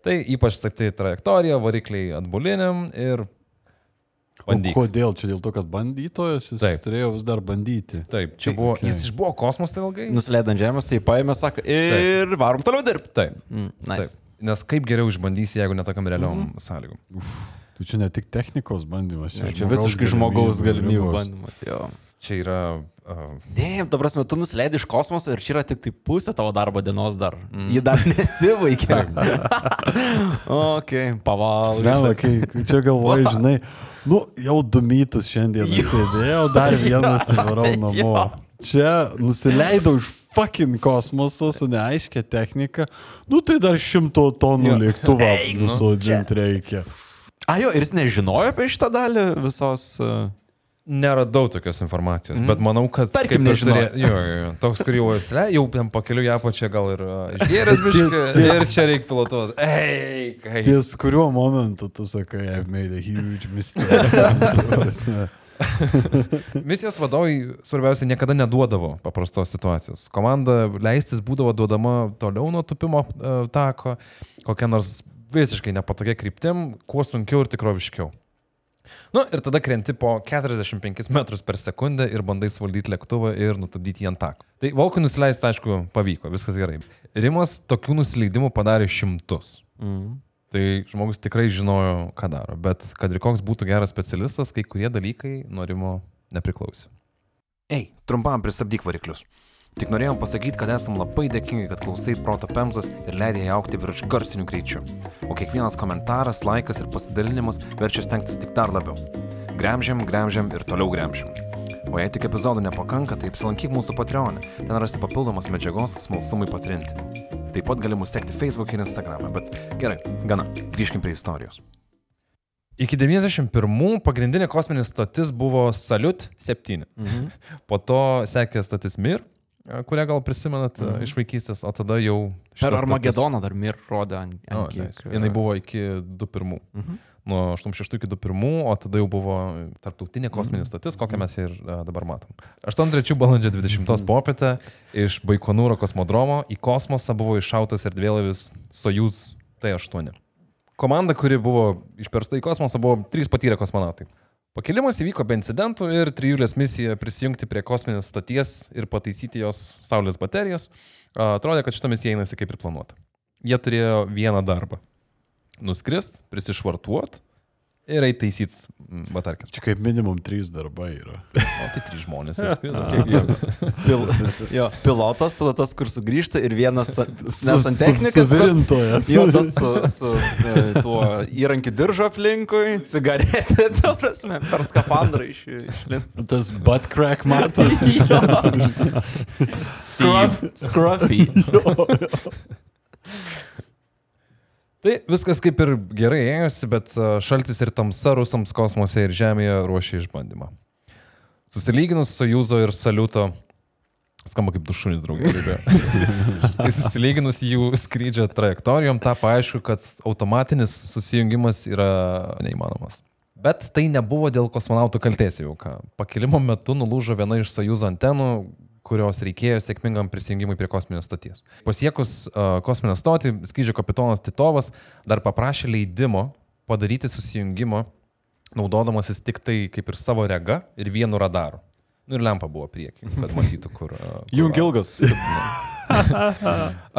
Tai ypač stati trajektorija, varikliai atbuliniam ir O bandyk. kodėl? Čia dėl to, kad bandytojas jis Taip. turėjo vis dar bandyti. Taip, čia buvo, Okay. jis išbuvo kosmose ilgai. Nusileidant žemės, tai paėmė, sako, ir varom toliau dirbti. Taip, Mm, taip. nice. Nes kaip geriau išbandysi, jeigu netokiam realiom Mhm. sąlygom. Tu čia ne tik technikos bandymas, Čia, čia visiškai žmogaus galimybių bandymas. Jo. Čia yra... Uh, Ne, ta prasme, tu nusileidai iš kosmoso ir čia yra tik tai pusė tavo darbo dienos dar. Mm. Ji dar (laughs) nesivaikė. (laughs) ok, pavalgai. Ne, kai čia galvoju, (laughs) žinai, nu, jau du mytus šiandien sėdėjau, dar (laughs) vienas įvarau namo. Čia nusileidau iš fucking kosmoso su neaiškia technika, nu tai dar šimto tonų lėktuvą nu, nusodinti reikia. A jo, ir jis nežinojo apie šitą dalį visos... Uh... neradau tokios informacijos, mm. bet manau, kad... Tarkim, nežinojo. turė- Jo, jo, jo. Toks, kur jau atsileidai, jau ten pakeliu ją pačią gal ir uh, išgėręs (laughs) biškai. Ir čia reikia pilotuoti. Ei, kaip. Ties kuriuo momentu tu sakai, I've made a huge mistake. (laughs) Misijos vadovai svarbiausia niekada neduodavo paprastos situacijos. Komanda leistis būdavo duodama toliau nuo tupimo uh, tako, kokia nors visiškai nepatogia kryptim, kuo sunkiau ir tikroviškiau. Nu ir tada krenti po 45 metrus per sekundę ir bandai suvaldyti lėktuvą ir nutupdyti jį ant tako. Tai Volkui nusileisti, aišku, pavyko, viskas gerai. Rimas tokių nusileidimų padarė šimtus. Mm. Tai žmogus tikrai žinojo, ką daro, bet kad ir koks būtų geras specialistas, kai kurie dalykai nuo Rimo nepriklausė. Ei, trumpam pristabdyk variklius. Tik norėjom pasakyti, kad esam labai dėkingi, kad klausai proto pemzas ir leidai jai aukti virš garsinių greičių. O kiekvienas komentaras, laikas ir pasidalinimas verčia stengtis tik dar labiau. Gremžiam, gremžiam ir toliau gremžiam. O jei tik epizodų nepakanka, tai apsilankyk mūsų Patreon'e. Ten rasti papildomas medžiagos smalsumui patrinti. Taip pat gali mus sekti Facebook ir Instagram'e, bet gerai, gana, grįžkim prie istorijos. Iki 91 pagrindinė kosminė stotis buvo Salut 7. Mhm. (laughs) Po to sekė stotis Mir, e, kurią gal prisimenat mhm. iš vaikystės, o tada jau... Per Armagedoną dar mir rodė ant... Ant nice. kiek, Jinai buvo iki 21. Mhm. Nuo 86 iki 21, o tada jau buvo tarptautinė kosminė Mhm. stotis, kokią mes ir dabar matom. 8-3 balandžio 20 popietę iš Baikonūro kosmodromo į kosmosą buvo iššautas erdvėlaivis Sojuz T8. Komanda, kuri buvo išpersta į kosmosą, buvo trys patyrę kosmonautai. Pakilimas įvyko be incidentų ir trijulės misija prisijungti prie kosminės stoties ir pataisyti jos saulės baterijas. Atrodė, kad šitą misiją einasi kaip ir planuota. Jie turėjo vieną darbą - nuskrist, prisišvartuot ir eiti taisyti batarkės. Čia kaip minimum trys darbai yra. O tai trys žmonės. (laughs) jų? Pil, jo, pilotas, tada tas, kur sugrįžta ir vienas, nes ant technikas. Suvirintojas. Jo, tas su, su e, tuo įrankiu diržo aplinkui, cigaretė, (laughs) ta prasme, per skafandrą iš, išlint. (laughs) Tas butt crack matas. Scruff, scruffy. Tai viskas kaip ir gerai ėjosi, bet a, šaltis ir tamsa rusams kosmose ir Žemėje ruošia išbandymą. Susilyginus Sojuzo ir Saliuto, skamba kaip du šunys draugai. (laughs) tai susilyginus jų skrydžio trajektorijom, tapo aišku, kad automatinis susijungimas yra neįmanomas. Bet tai nebuvo dėl kosmonautų kalties jau ką. Pakilimo metu nulūžo viena iš Sojuzo antenų, kurios reikėjo sėkmingam prisijungimui prie kosminės stoties. Pasiekus uh, kosminę stotį, skrydžio kapitonas Titovas dar paprašė leidimo padaryti susijungimą, naudodamasis tik tai kaip ir savo rega ir vienu radaru. Nu ir lempa buvo prieki, kad matytų, kur. Uh, kur Jung ilgas. (laughs)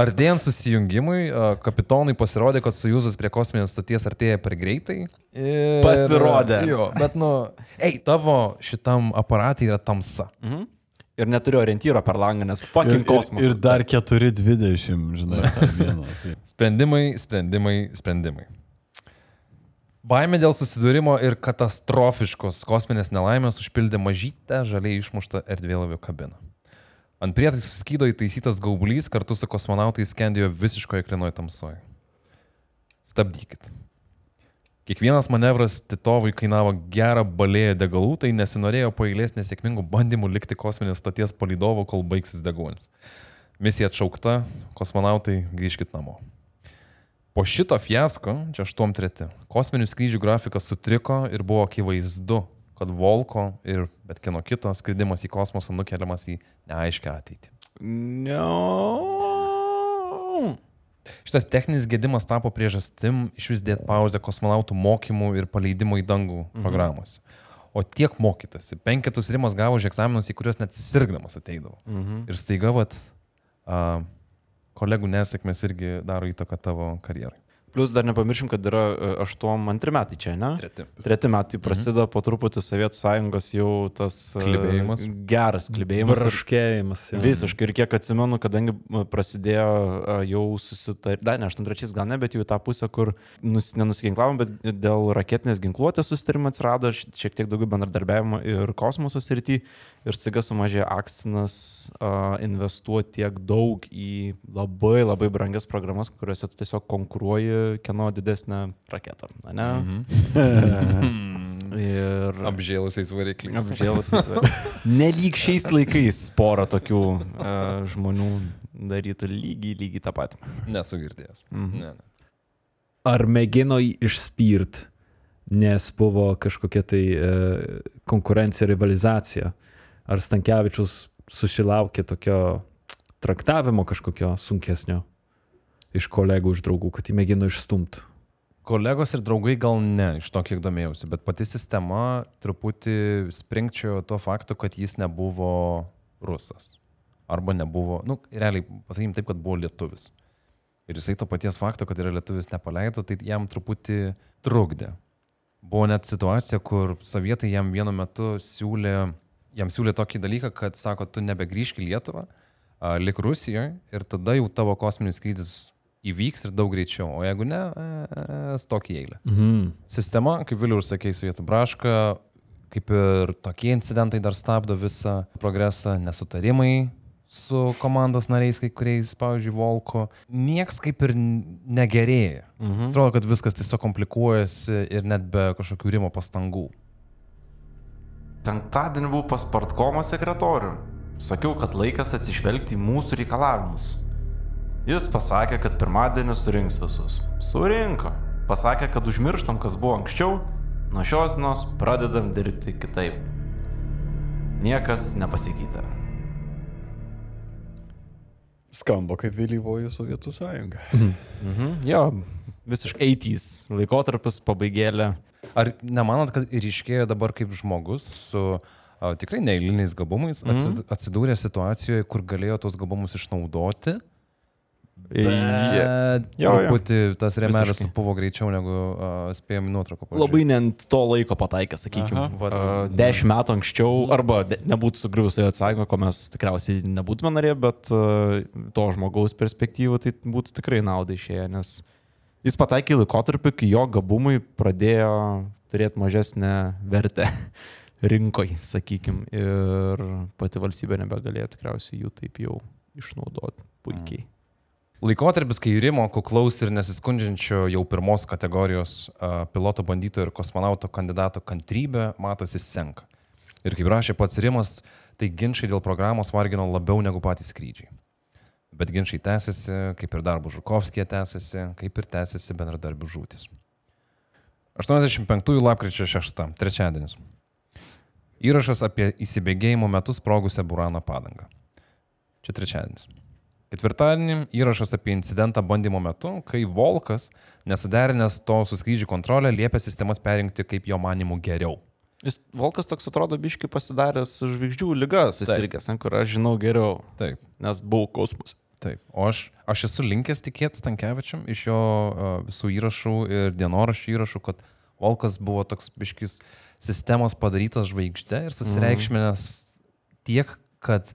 Artėjant susijungimui, a, kapitonui pasirodė, kad sujūzas prie kosminės stoties artėja per greitai. Ir, Pasirodė. Jo, bet nu, ei, tavo šitam aparatui yra tamsa. Mhm. Ir neturiu orientyro per langą, nes fucking kosmosas. Ir dar 4.20, žinai, (laughs) dieną. Tai. Sprendimai, sprendimai, sprendimai. Baimė dėl susidūrimo ir katastrofiškos kosminės nelaimės užpildė mažytę žaliai išmuštą erdvėlavio kabiną. Ant prietaisų skydo įtaisytas gaubulys kartu su kosmonautais skendėjo visiškoje klinoje tamsoje. Stabdykit. Kiekvienas manevras Titovui kainavo gerą balėją degalų, tai nesinorėjo po eilės nesėkmingų bandymų likti kosminės stoties palydovo, kol baigsis deguonis. Misija atšaukta, kosmonautai grįžkit namo. Po šito fiasko, čia 8.3, kosminių skrydžių grafikas sutriko ir buvo akivaizdu, kad Volko ir bet kieno kito skridimas į kosmosą nukeliamas į neaiškę ateitį. No. Šitas techninis gedimas tapo priežastim iš vis dėti pauzę kosmonautų mokymų ir paleidimo į dangų mhm. programos. O tiek mokytasi. Penketus rimas gavo už egzaminus, į kuriuos net sirgdamas ateidavo. Mhm. Ir staiga, vat, a, kolegų nesėkmės irgi daro įtaką tavo karjerai. Plus dar nepamiršim, kad yra 8-2 metai čia, ne? Treti. Treti metai prasideda mhm. po truputį Sovietų sąjungos jau tas e, Klibėjimas. Geras klibėjimas. jo. Visiškai ir kiek atsimenu, kadangi m, prasidėjo jau susitar... Dar ne, 83 gal ne, bet jau į tą pusę, kur nus... nenusiginklavom, bet dėl raketinės ginkluotės susitarimo atsirado šiek tiek daugiau bendradarbiavimo ir kosmoso srity. Ir staiga sumažėjo akstinas a, investuoti tiek daug į labai labai brangias programas, kuriuose tu tiesiog konkuruoji, kieno didesnę raketą. a Ne? Mhm. (laughs) Ir Apžėlusiais varikliais. Apžėlusiais. (laughs) Nelyg šiais laikais pora tokių uh, žmonių darytų lygiai, lygiai tą patį. Nesu girdėjęs. Mhm. Ne, ne. Ar mėgino jį išspirt, nes buvo kažkokia tai e, konkurencija, rivalizacija? Ar Stankievičius susilaukė tokio traktavimo kažkokio sunkesnio iš kolegų, iš draugų, kad jį mėgino išstumti? Kolegos ir draugai gal ne, iš to kiek domėjausi, bet pati sistema truputį springčiojo to faktu, kad jis nebuvo rusas. Arba nebuvo, nu, realiai, pasakykim taip, kad buvo lietuvis. Ir jisai to paties fakto, kad yra lietuvis nepaleido, tai jam truputį trukdė. Buvo net situacija, kur sovietai jam vienu metu siūlė, jam siūlė tokį dalyką, kad sako, tu nebegrįžk į Lietuvą, lik Rusijoje ir tada jau tavo kosminis skrydis įvyks ir daug greičiau. O jeigu ne, e, stok į eilę. Mhm. Sistema, kaip vėliau ir sakė, Sovietų braška, kaip ir tokie incidentai dar stabdo visą progresą, nesutarimai su komandos nariais, kai kuriais, pavyzdžiui, Volko. Niekas kaip ir negerėja. Mhm. Atrodo, kad viskas tiesiog komplikuojasi ir net be kažkokių rimo pastangų. Penktadienį buvau pas Partkomo sekretorių. Sakiau, kad laikas atsižvelgti į mūsų reikalavimus. Jis pasakė, kad pirmadienį surinks visus. Surinko. Pasakė, kad užmirštam, kas buvo anksčiau, nuo šios dienos pradedam dirbti kitaip. Niekas nepasikeitė. Skamba kaip vėlyvoji Sovietų sąjunga. Mhm. Jo, visiškai 80s laikotarpis pabaigėlė. Ar nemanot, kad ryškėjo dabar kaip žmogus su a, tikrai neįliniais gabumais atsid, atsidūrė situacijoje, kur galėjo tos gabumus išnaudoti? Yeah. Bet Jo, jo. truputį tas remeras supuvo greičiau negu uh, spėjom nuotrauką. Labai ne ant to laiko pataikė, sakykime. Vat. Dešimt metų anksčiau, arba de, nebūtų sugriuvusi atsakymą, ko mes tikriausiai nebūtume norėję, bet uh, to žmogaus perspektyvų tai būtų tikrai naudai išėję, nes jis pataikė į laikotarpį, kai jo gabumai pradėjo turėti mažesnę vertę (laughs) rinkoje, sakykime, ir pati valstybė nebegalėjo tikriausiai jų taip jau išnaudoti puikiai. Laikotarpis, kai Rimo kuklaus ir nesiskundžiančio jau pirmos kategorijos uh, piloto bandytojo ir kosmonauto kandidato kantrybė matosi senka. Ir kaip rašė pats Rimas, tai ginčiai dėl programos vargino labiau negu patys skrydžiai. Bet ginčiai tęsiasi, kaip ir darbų Žukovskija tęsiasi, kaip ir tęsiasi bendradarbių žūtis. 85 lapkričio 6, trečiadienis. Įrašas apie įsibėgėjimo metu sprogusią Burano padangą. Čia trečiadienis. Ketvirtadienį įrašas apie incidentą bandymo metu, kai Volkas, nesuderinęs to su skrydžių kontrolė, liepė sistemas perinkti kaip jo manimų geriau. Jis Volkas toks atrodo biški pasidaręs žvaigždžių lyga susirgęs, ant kur aš žinau geriau, Taip, nes buvau kosmos. taip. O aš, aš esu linkęs tikėti Stankievičiam iš jo uh, visų įrašų ir dienoraščių įrašų, kad Volkas buvo toks biškis sistemos padarytas žvaigždė ir susireikšminęs tiek, kad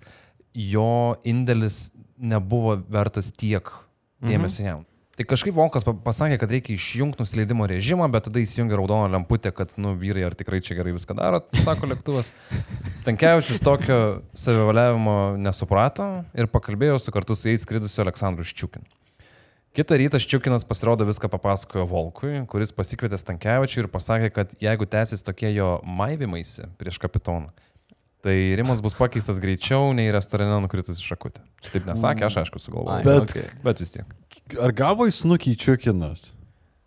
jo indėlis nebuvo vertas tiek dėmesio jam. Tai kažkaip Volkas pa- pasakė, kad reikia išjungti nusileidimo režimą, bet tada įsijungia raudoną lemputę, kad, nu, vyrai, ar tikrai čia gerai viską daro, sako lėktuvas. (laughs) Stankievičius tokio savivaliavimo nesuprato ir pakalbėjo su kartu su jais skridusiu Aleksandru Ščiukinu. Kitą rytą Ščiukinas pasirodo viską papasakojo Volkui, kuris pasikvietė Stankievičių ir pasakė, kad jeigu tęsis tokie jo maivimaisi prieš kapitoną, Tai Rimas bus pakeistas greičiau nei restorane nukritus iš šakutę. Taip nesakė, aš aišku sugalvojau. Bet- okay. Bet vis tiek. Ar gavo į snukį čiukinas?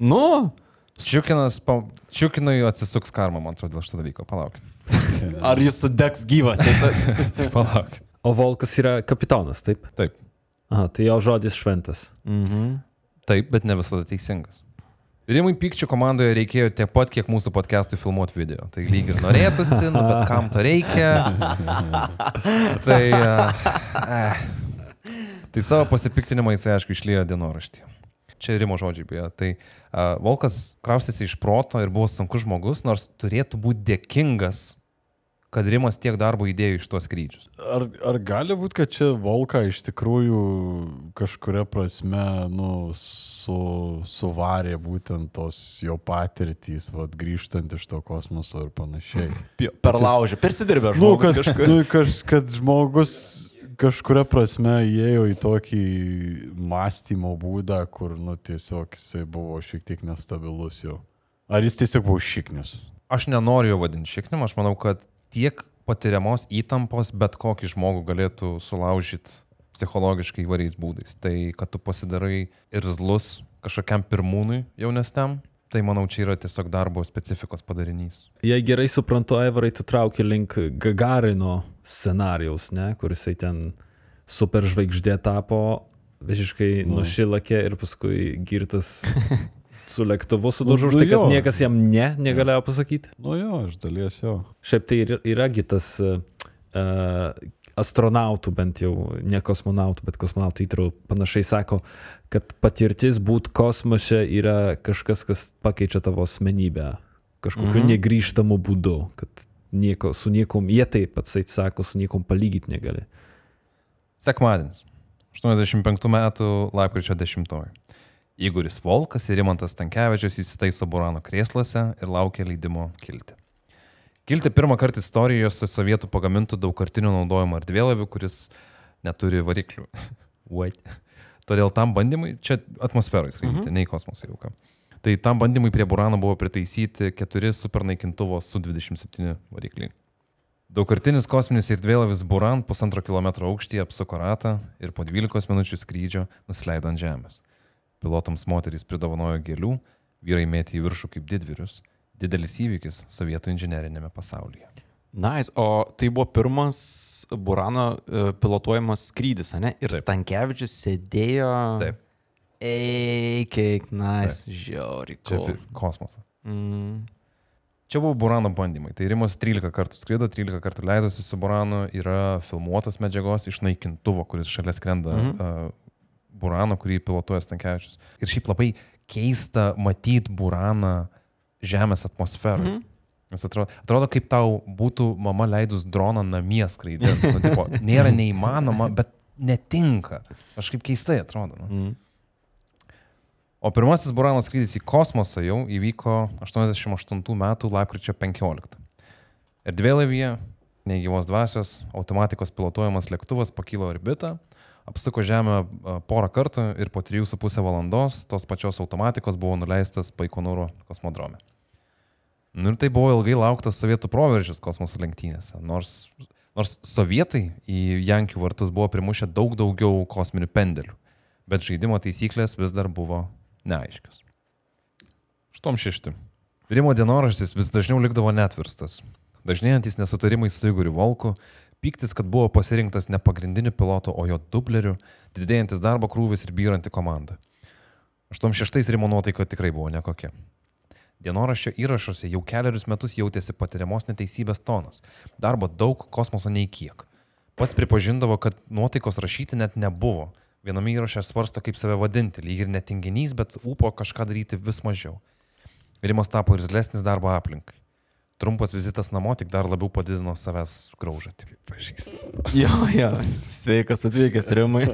Nu, Čiukinas, pa... Čiukinui atsisuks karma, man atrodo, dėl šito dalyko. Palauk. (laughs) ar jis sudegs gyvas? (laughs) Palauk. O Volkas yra kapitonas, taip? Taip. Aha, tai jo žodis šventas. Mhm. Taip, bet ne visada teisingas. Rimui Pykčio komandoje reikėjo tiek pat, kiek mūsų podcast'ui filmuoti video. Tai lyg ir norėtųsi, nu, bet kam to reikia. Tai, (laughs) uh, eh. tai savo pasipiktinimą jisai, aišku, išlėjo dienoraštį. Čia Rimo žodžiai beje. Tai uh, Volkas kraustėsi iš proto ir buvo sunkus žmogus, nors turėtų būti dėkingas, kad Rimas tiek darbo įdėjo iš tuos skrydžius. Ar, ar gali būti, kad čia Volka iš tikrųjų kažkuria prasme nu, su, suvarė būtent tos jo patirtys, vat, grįžtant iš to kosmoso ir panašiai? (laughs) Per laužį, persidirbę Nu, žmogus kad, kažkur. nu, kaž, kad žmogus kažkuria prasme įėjo į tokį mąstymo būdą, kur nu, tiesiog jisai buvo šiek tiek nestabilus jau. Ar jis tiesiog buvo šiknius? Aš nenoriu jo vadinti šiknim, aš manau, kad tiek patiriamos įtampos bet kokį žmogų galėtų sulaužyti psichologiškai įvairiais būdais. Tai, kad tu pasidarai irzlus kažkokiam pirmūnui jaunesniam, tai manau, čia yra tiesiog darbo specifikos padarinys. Jei gerai suprantu, Aivarai, tu trauki link Gagarino scenarijaus, ne, kuris ten superžvaigždė tapo, visiškai Nu. nušilakė ir paskui girtas (laughs) su lėktuvu sudužo už Nu, tai, kad jo. niekas jam ne negalėjo pasakyti. Nu jo, iš dalies jo. Šiaip tai ir- yragi tas uh, astronautų, bent jau ne kosmonautų, bet kosmonautų įtrau panašiai sako, kad patirtis būti kosmose yra kažkas, kas pakeičia tavo asmenybę kažkokiu mhm. negrįžtamu būdu, kad nieko, su niekom, jie taip pat sako, su niekom palygyti negali. Sekmadienis. 85 metų lapkričio 10. Igoris Volkas ir Rimantas Tankievičius įsitaiso Burano krėslose ir laukia leidimo kilti. Kilti pirmą kartą istorijose sovietų pagamintų daugkartinių naudojimo erdvėlaivių, kuris neturi variklių. (laughs) What? Todėl tam bandymui, čia atmosferai skraidyti, mhm. ne į kosmosą jau ką. Tai tam bandymui prie Burano buvo pritaisyti keturi supernaikintuvo su 27 varikliai. Daugkartinis kosminis erdvėlaivis Buran pusantro kilometro aukštyje apsuko ratą ir po 12 minučių skrydžio nusileido ant žemės. Pilotams moterys pridovanojo gėlių, vyrai mėtė į viršų kaip didvyrius. Didelis įvykis sovietų inžinerinėme pasaulyje. Nice. O tai buvo pirmas Burano e, pilotuojamas skrydis, ne? Ir Taip. Stankievičius sėdėjo. Taip. Eik, nice. Žiauri. Čia Cool. fi- kosmosas. Mm. Čia buvo Burano bandymai. Tai Rimas 13 kartų skrido, 13 kartų leidosi su Buranu, yra filmuotas medžiagos iš naikintuvo, kuris šalia skrenda mhm. uh, Burano, kurį pilotuoja Stankievičius. Ir šiaip labai keista matyti Buraną Žemės atmosferą. Mhm. Nes atrodo, atrodo, kaip tau būtų mama leidus droną namie skraidinti. Nu, tipo, nėra neįmanoma, bet netinka. Kažkaip keistai atrodo. Nu. Mm. O pirmasis Burano skrydis į kosmosą jau įvyko 88 metų lapkričio 15. Erdvėlaivyje, neįgyvos dvasios, automatikos pilotuojamas lėktuvas pakilo orbitą, apsuko Žemę porą kartų ir po 3,5 valandos tos pačios automatikos buvo nuleistas Baikonūro kosmodrome. Nu ir tai buvo ilgai lauktas sovietų proveržis kosmoso lenktynėse, nors, nors sovietai į Jankių vartus buvo primušę daug daugiau kosminių pendelių bet žaidimo taisyklės vis dar buvo neaiškios. Štom šešti. Rimo dienoraštis vis dažniau likdavo netvirstas. Dažnėjantis nesutarimai su Igoriu Volku, piktis, kad buvo pasirinktas ne pagrindiniu pilotu, o jo dubleriu, didėjantis darbo krūvis ir byranti komanda. 86 Rimo nuotaika tikrai buvo nekokia. Dienoraščio įrašuose jau keliarius metus jautėsi patiriamos neteisybės tonas. Darbo daug, kosmoso nei kiek. Pats pripažindavo, kad nuotaikos rašyti net nebuvo. Viename įraše svarsto, kaip save vadinti, lyg ir netinginys, bet ūpo kažką daryti vis mažiau. Rimas tapo irzlesnis darbo aplinkai. Trumpas vizitas namo tik dar labiau padidino savęs graužatį. Jo, jo. Sveikas atvykęs, Rimai.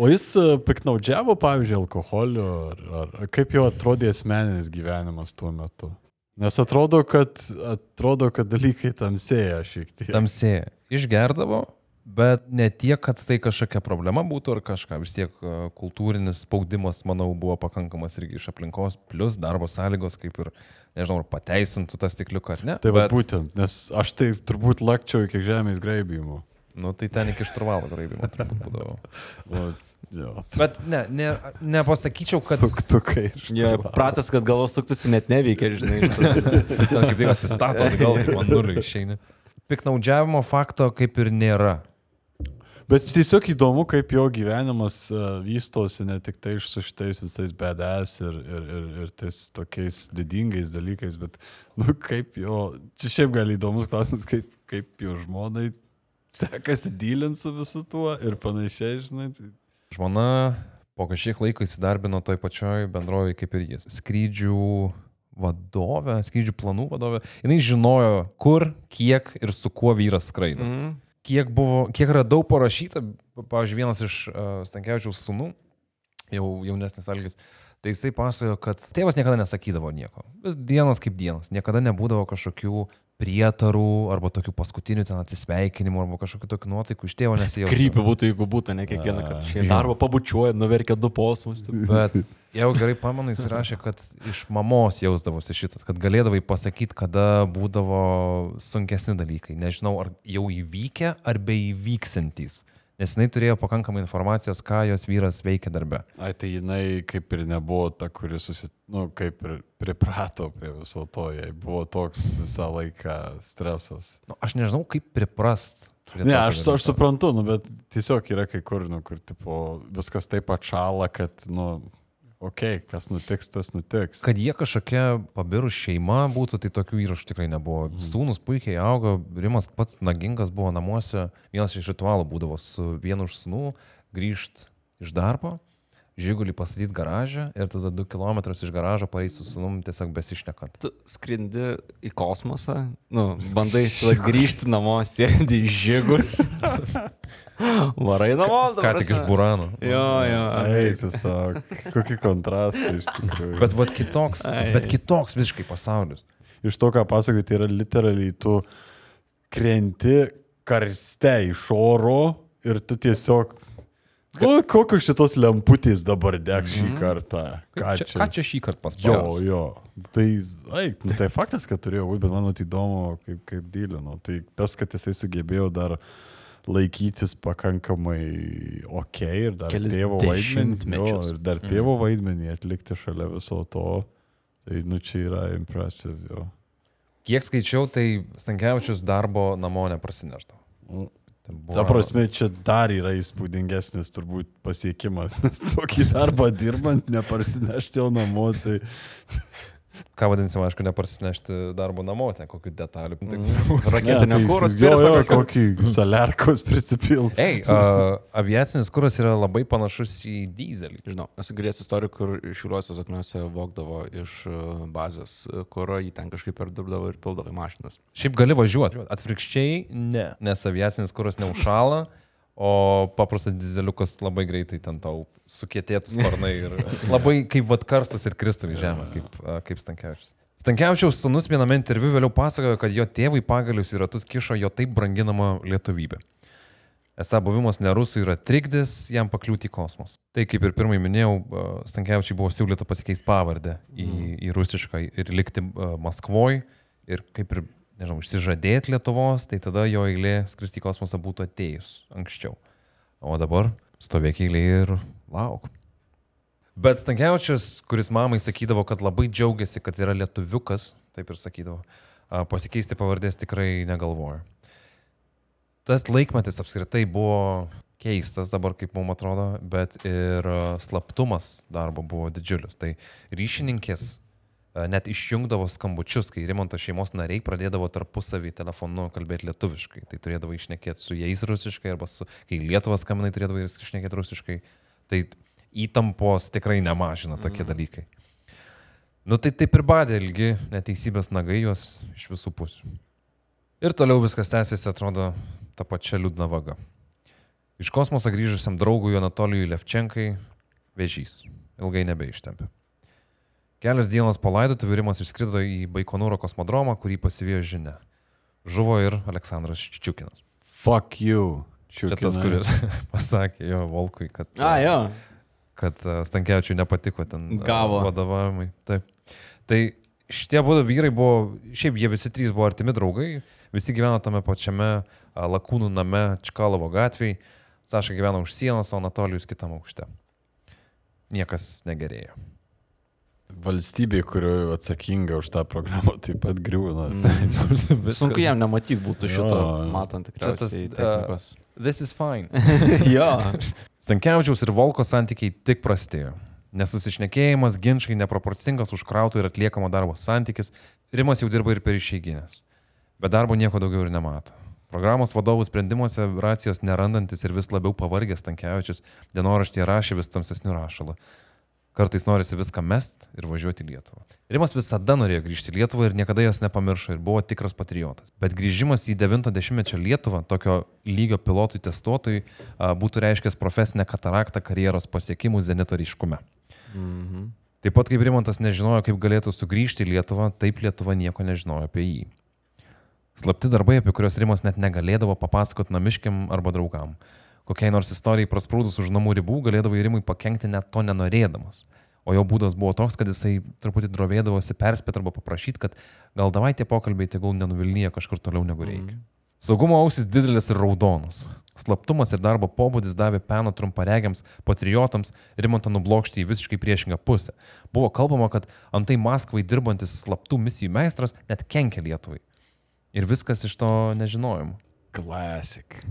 O jis e, piknaudžiavo, pavyzdžiui, alkoholiu, ar, ar kaip jo atrodė asmeninis gyvenimas tuo metu? Nes atrodo, kad, atrodo, kad dalykai tamsėja šiek tiek. Tamsėja. Išgerdavo, Bet ne tiek, kad tai kažkokia problema būtų ar kažką. Vis tiek e, kultūrinis spaudimas, manau, buvo pakankamas irgi iš aplinkos, plus darbo sąlygos, kaip ir, nežinau, ar pateisintų tą stikliuką ar ne. Tai Bet, būtent, nes aš tai turbūt lakčiau iki žemės graibymų. Nu, tai ten iki šturvalo graibimo turbūt būdavo. (laughs) O. Bet ne, ne, nepasakyčiau, kad... Suktukai. šturvalo. pratas, kad galvos suktųsi net neveikia, žinai. (laughs) Ten kaip tik atsistato kaip man nulį išeini. Piknaudžiavimo fakto kaip ir nėra. Bet tiesiog įdomu, kaip jo gyvenimas uh, vystosi ne tik tai su šitais visais badass ir, ir, ir, ir tais tokiais didingais dalykais, bet, nu, kaip jo, čia šiaip gali įdomus klausimas, kaip, kaip jo žmonai sekasi dylint su visu tuo ir panašiai, žinai. tai- Žmona po kažkiek laiko įsidarbino toj pačioj bendrovėje kaip ir jis. Skrydžių vadovė, skrydžių planų vadovė. Jis žinojo, kur, kiek ir su kuo vyras skraido. Mm. Kiek, buvo, kiek radau parašyta, pavyzdžiui, vienas iš uh, Stankievičiaus sūnų, jau jaunesnis Algis, tai jisai pasakojo, kad tėvas niekada nesakydavo nieko. Dienos kaip dienos. Niekada nebūdavo kažkokių prietarų arba tokių paskutinių ten atsisveikinimų arba kažkokių tokių nuotaikų iš tėvo nesijaučiu. (laughs) Krypį būtų, jeigu būtų, ne kiekvieną kartą. Šį darbą pabučiuoja, nuverkia du posmus. Bet (laughs) jau gerai pamenu, jis rašė, kad iš mamos jausdavosi šitas, kad galėdavai pasakyti, kada būdavo sunkesni dalykai. Nežinau, ar jau įvykę, ar beįvyksantys. Nes jinai turėjo pakankamai informacijos, ką jos vyras veikia darbe. Ai, tai jinai kaip ir nebuvo ta, kuri susit, nu, kaip ir priprato prie viso to, jai buvo toks visą laiką stresas. Nu, aš nežinau, kaip priprast. Ne, aš, aš suprantu, nu, bet tiesiog yra kai kur, nu, kur tipo, viskas taip atšala, kad, nu, okei, okay, kas nutiks, tas nutiks. Kad jie kažkokia pabirus šeima būtų, tai tokių įrašų tikrai nebuvo. Sūnus puikiai augo, Rimas pats nagingas buvo namuose. Vienas iš ritualų būdavo su vienu iš sūnų grįžti iš darbo, žygulį pastatyti garažą ir tada du kilometrus iš garažo pareiti su sūnum tiesiog besišnekant. Tu skrindi į kosmosą, nu, bandai tada (laughs) grįžti namo, sėdi į žygų. (laughs) Varai namo, ta Ką tik iš. Burano. Jo, jo. Ai, tiesiog, kokie kontrastai iš tikrųjų. Bet vat kitoks, Ai. bet kitoks visiškai pasaulis. iš to, ką pasakoju, tai yra literaliai tu krenti karste iš oro ir tu tiesiog... O, kokios šitos lemputės dabar degs šį kartą? Ką čia, ką čia šį kartą Jo, paspėjau? jo. Tai, ai, nu, tai faktas, kad turėjo būti, bet man tai įdomu, kaip, kaip dylino. Tai tas, kad jisai sugebėjo dar laikytis pakankamai ok ir dar Kelis tėvo vaidmenį, jo, ir dar tėvo vaidmenį atlikti šalia viso to. Tai, nu, čia yra impresyv, jo. Kiek skaičiau, tai Stankievičius darbo namo neprasineždavo. Nu, Ten buvo- Ta prasme, čia dar yra įspūdingesnis turbūt pasiekimas, nes tokį darbą dirbant, neparsinešti jau namo, tai Ką vadinsim, aišku, neparsinešti darbo namo, ten kokių detalių. Tai, Raketinio Ne, tai- kūro jo, kokį salerkos prisipilti. Ei, uh, aviacinis kuras yra labai panašus į dizelį. Žinau, esu girdėjęs istorijų, kur šiuliuose zakniuose vokdavo iš e, bazės kuro, jį ten kažkaip perdirbdavo ir pildavo į mašinas. Šiaip gali važiuoti. Atvirkščiai, ne. Nes aviacinis kuras neužšala, o paprastas dizeliukas labai greitai ten tau sukietėtų sparnai ir (laughs) labai kaip vad karstas ir kristum į žemę, kaip, kaip Stankievičius. Stankievičiaus sunus viename interviu vėliau pasakojo, kad jo tėvai pagalius į ratus kišo jo taip branginamą lietuvybę. Esą buvimas ne rusų yra trikdis jam pakliūti į kosmos. Tai kaip ir pirmai minėjau, Stankievičiai buvo siūlyta pasikeisti pavardę į, į rusišką ir likti Maskvoj ir kaip ir, nežinau, išsižadėti Lietuvos, tai tada jo eilė skristi į kosmosą būtų atėjus anksčiau. O dabar stovėk eilė ir lauk. Bet Stankievičius, kuris mamai sakydavo, kad labai džiaugiasi, kad yra lietuviukas, taip ir sakydavo, pasikeisti pavardės tikrai negalvoja. Tas laikmetis apskritai buvo keistas dabar, kaip mums atrodo, bet ir slaptumas darbo buvo didžiulis. Tai ryšininkės net išjungdavo skambučius, kai Rimonto šeimos nariai pradėdavo tarpusavį telefonu kalbėti lietuviškai. Tai turėdavo išnekėti su jais rusiškai, arba su, kai Lietuvas skambinai turėdavo išnekėti rusiškai. Tai įtampos tikrai nemažina tokie mm. dalykai. Nu tai taip ir badė ilgi neteisybės nagai juos iš visų pusių. Ir toliau viskas tęsiasi, atrodo, tą pačią liūdną vagą. Iš kosmoso grįžusiam draugui Anatolijui Levčenkai vėžys. Ilgai nebeištempė. Kelios dienos po laidotuvių Rimas išskrido į Baikonūro kosmodromą, kurį pasivijo žinia. Žuvo ir Aleksandras Čičiukinas. Fuck you. Čia tas, kuris (laughs) pasakė jo Volkui, kad, A, jo. kad e, Stankievičiui nepatiko ten e, Gavo. vadovavimai. Taip. Tai šitie būdų vyrai buvo, šiaip jie visi trys buvo artimi draugai, visi gyveno tame pačiame a, Lakūnų name Čkalovo gatvėje. Saša gyvena už sienos, o Anatolijus kitam aukšte. Niekas negerėjo. Valstybė, kuri atsakinga už tą programą, taip pat griūna. (laughs) Sunku jam nematyti būtų šito, Jo. matant tikriausiai tas, technikos. This is fine. (laughs) Jo. Stankievičiaus ir Volko santykiai tik prastėjo. Nesusišnekėjimas, ginčiai, neproporcingas užkrautų ir atliekamo darbo santykis. Rimas jau dirba ir per išeiginės. Bet darbo nieko daugiau ir nemato. Programos vadovų sprendimuose racijos nerandantis ir vis labiau pavargęs Stankievičius dienoraštyje rašė vis tamsesnių rašalų. Kartais norisi viską mest ir važiuoti į Lietuvą. Rimas visada norėjo grįžti į Lietuvą ir niekada jos nepamiršo ir buvo tikras patriotas. Bet grįžimas į 90-mečio Lietuvą, tokio lygio pilotui testuotojui, būtų reiškęs profesinę kataraktą karjeros pasiekimų zenito ryškume. Mhm. Taip pat kaip Rimantas nežinojo, kaip galėtų sugrįžti į Lietuvą, taip Lietuva nieko nežinojo apie jį. Slapti darbai, apie kuriuos Rimas net negalėdavo papasakoti namiškiam arba draugam. Kokiai nors istorijai prasprūdus už namų ribų galėdavo į Rimui pakengti net to nenorėdamas. O jo būdas buvo toks, kad jisai truputį drovėdavosi perspėti arba paprašyti, kad gal davai tie pokalbiai tegul nenuvilnyja kažkur toliau negu reikia. Mm. Saugumo ausis didelis ir raudonas. Slaptumas ir darbo pobūdis davė peno trumparegiams, patriotams, rimantą nublokšti į visiškai priešingą pusę. Buvo kalbama, kad antai Maskvai dirbantis slaptų misijų meistras net kenkia Lietuvai. Ir viskas iš to nežinojimo. Classic.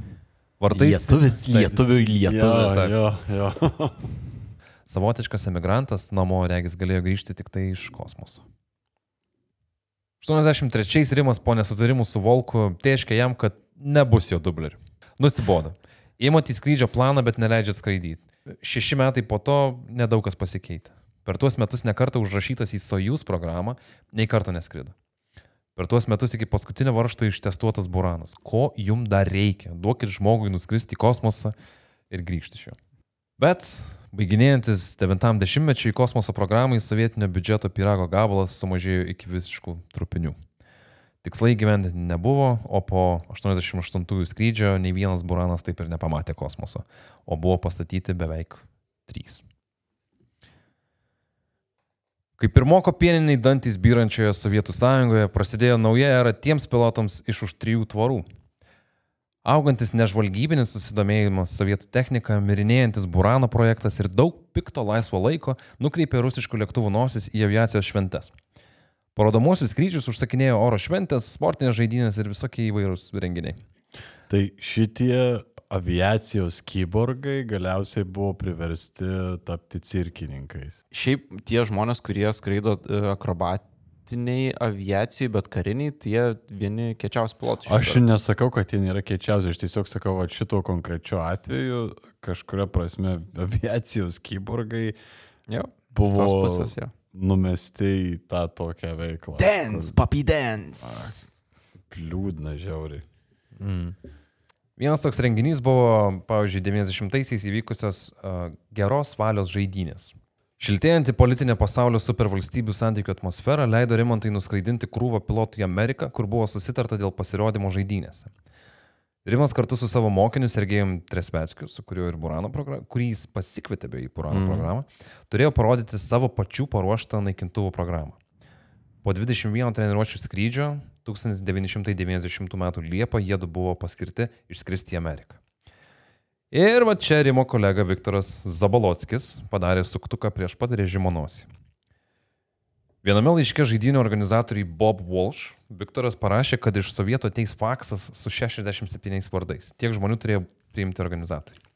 Vartais Lietuvis, lietuvių lietuvis. Jo, jo, jo. (laughs) savotiškas emigrantas namo regis galėjo grįžti tik tai iš kosmoso. 83 Rimas po nesutarimų su Volku teiškė jam, kad nebus jo dublerių. Nusibodo. Įmati skrydžio planą, bet neleidžia skraidyti. Šeši metai po to nedaug kas pasikeitė. Per tuos metus nekartą užrašytas į Sojus programą, nei karto neskrido. Per tuos metus iki paskutinio varšto ištestuotas Buranas. Ko jum dar reikia? Duokit žmogui nuskristi į kosmosą ir grįžti iš jo. Bet baiginėjantis 90-mečiui kosmoso programai sovietinio biudžeto pirago gabalas sumažėjo iki visiškų trupinių. Tikslai gyventi nebuvo, o po 88-ųjų skrydžio nei vienas Buranas taip ir nepamatė kosmoso, o buvo pastatyti beveik trys. Kai pirmoko pieniniai dantys byrančioje Sovietų sąjungoje prasidėjo nauja era tiems pilotams iš už trijų tvorų. Augantis nežvalgybinis susidomėjimas sovietų technika, mirinėjantis Burano projektas ir daug pikto laisvo laiko nukreipė rusiškų lėktuvų nosis į aviacijos šventes. Parodomosius skrydžius užsakinėjo oro šventės, sportinės žaidynės ir visokie įvairūs renginiai. Tai šitie aviacijos kyborgai galiausiai buvo priversti tapti cirkininkais. Šiaip tie žmonės, kurie skraido e, akrobatiniai aviacijai, bet kariniai, tai jie vieni kečiausių pilotų. Aš nesakau, kad jie nėra keičiausi, aš tiesiog sakau, kad šito konkrečiu atveju kažkuria prasme aviacijos kyborgai Jau. buvo pusės, jo. numesti į tą tokią veiklą. Dance, papi dance. Liūdna žiauriai. Mm. Vienas toks renginys buvo, pavyzdžiui, 90-aisiais įvykusios uh, geros valios žaidynės. Šiltėjanti politinė pasaulio supervalstybių santykių atmosfera leido Rimantui nuskraidinti krūvą pilotų į Ameriką, kur buvo susitarta dėl pasirodymo žaidynėse. Rimas kartu su savo mokiniu Sergejum Tresveckiu, su kuriuo ir Burano programą, kurį jis pasikvietė bei į Burano mm. programą, turėjo parodyti savo pačių paruoštą naikintuvų programą. Po 21 treniruočio skrydžio 1990 m. Liepą jie buvo paskirti išskristi į Ameriką. Ir va čia Rimo kolega Viktoras Zabalockis padarė suktuką prieš pat režimo nosį. Viename laiške žaidynio organizatoriai Bob Walsh Viktoras parašė, kad iš sovietų ateis faksas su 67 vardais. Tiek žmonių turėjo priimti organizatoriai.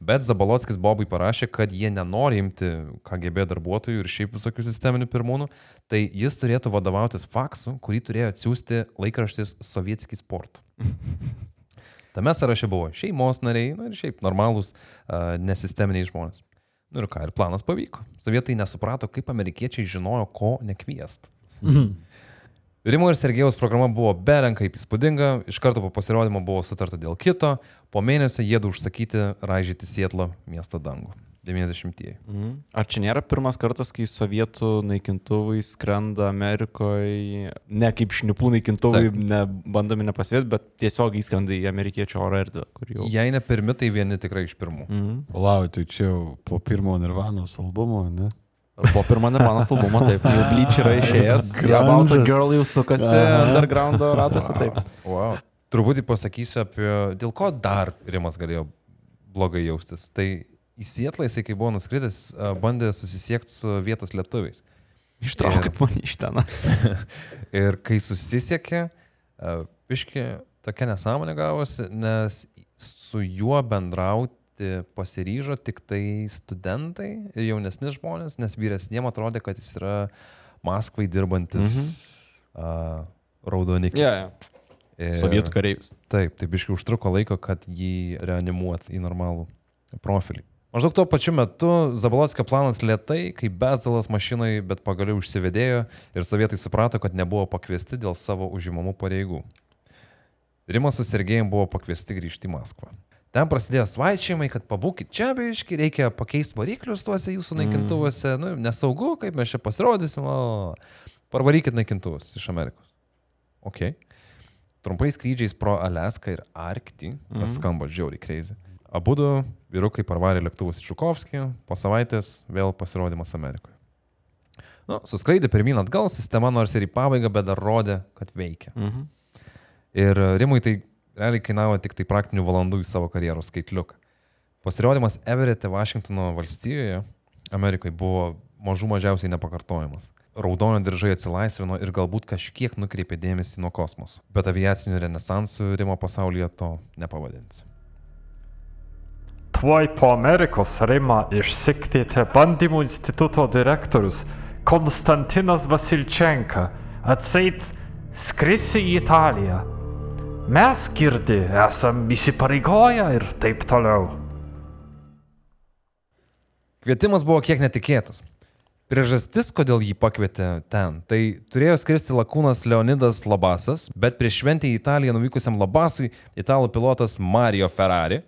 Bet Zabalockis Bobui parašė, kad jie nenori imti KGB darbuotojų ir šiaip visokių sisteminių pirmūnų, tai jis turėtų vadovautis faksu, kurį turėjo atsiųsti laikraštis Sovietskis Sport. (laughs) Tame sąraše buvo šeimos nariai, na ir šiaip normalūs, uh, nesisteminiai žmonės. Nu ir ką, ir planas pavyko. Sovietai nesuprato, kaip amerikiečiai žinojo, ko nekviest. Mhm. Rimo ir Sergejaus programa buvo berenka kaip įspūdinga, iš karto po pasirodymo buvo sutarta dėl kito, po mėnesio jėdu užsakyti raižyti Sietlo miesto dangų. 90-ieji. Mhm. Ar čia nėra pirmas kartas, kai sovietų naikintuvai skrenda Amerikoje, ne kaip šnipų naikintuvai, Taip. ne, bandomi nepasvėti, bet tiesiog įskrenda į amerikiečių oro erdvę, kur jau. Jei ne pirmi, tai vieni tikrai iš pirmų. Mhm. Lau, tai čia jau po pirmo Nirvanos albumo, ne? Po pirmo Nirvanos albumo, taip, jau Bleach yra išėjęs. About a Girl jau sukasi undergroundo ratose, taip. Wow. Turbūt pasakysiu apie, dėl ko dar Rimas galėjo blogai jaustis. Tai į Sietlą jisai, kai buvo nuskridęs, bandė susisiekti su vietos lietuviais. Ištraukit mane iš ten. (laughs) Ir kai susisiekė, piški tokia nesąmonė gavosi, nes su juo bendrauti pasiryžo tik tai studentai ir jaunesni žmonės, nes vyresniem atrodė, kad jis yra Maskvai dirbantis mhm. uh, raudonikis. Yeah, Ir- Sovietų kareivis. Taip, tai biškai užtruko laiko, kad jį reanimuot į normalų profilį. Maždaug tuo pačiu metu Zabalotskio planas lietai, kaip besdalas mašinai, bet pagaliau užsivedėjo ir sovietai suprato, kad nebuvo pakviesti dėl savo užimamų pareigų. Rimas su Sergejim buvo pakviesti grįžti į Maskvą. Ten prasidėjo svaičiamai, kad pabūkit čia, biški, reikia pakeisti variklius tuose jūsų naikintuvuose, nu, nesaugu, kaip mes čia pasirodysim, o parvarykit naikintuvus iš Amerikos. Ok. Trumpai skrydžiais pro Alaską ir Arktį, kas skamba žiauriai kreizį. Abu du vyrukai parvarė lėktuvus į Čukovskį, po savaitės vėl pasirodymas Amerikoje. Nu, suskraidė pirmin atgal, sistema nors ir į pabaigą, bet dar rodė, kad veikia. Mhm. Ir Rimui tai realiai kainavo tik tai praktinių valandų į savo karjeros skaitliuką. Pasirodymas Everette, Vašingtono valstijoje, Amerikoje buvo mažų mažiausiai nepakartojamas. Raudono diržai atsilaisvino ir galbūt kažkiek nukreipė dėmesį nuo kosmoso. Bet aviacinių renesansų Rimo pasaulyje to nepavadinsi. Tuoj po Amerikos Rima išsikvietė bandymų instituto direktorius Konstantinas Vasilčenka atseit skrisi į Italiją. Mes girdi, esam įsipareigoję ir taip toliau. Kvietimas buvo kiek netikėtas. Priežastis, kodėl jį pakvietė ten, tai turėjo skristi lakūnas Leonidas Labasas, bet prieš šventę į Italiją nuvykusiam Labasui italų pilotas Mario Ferrari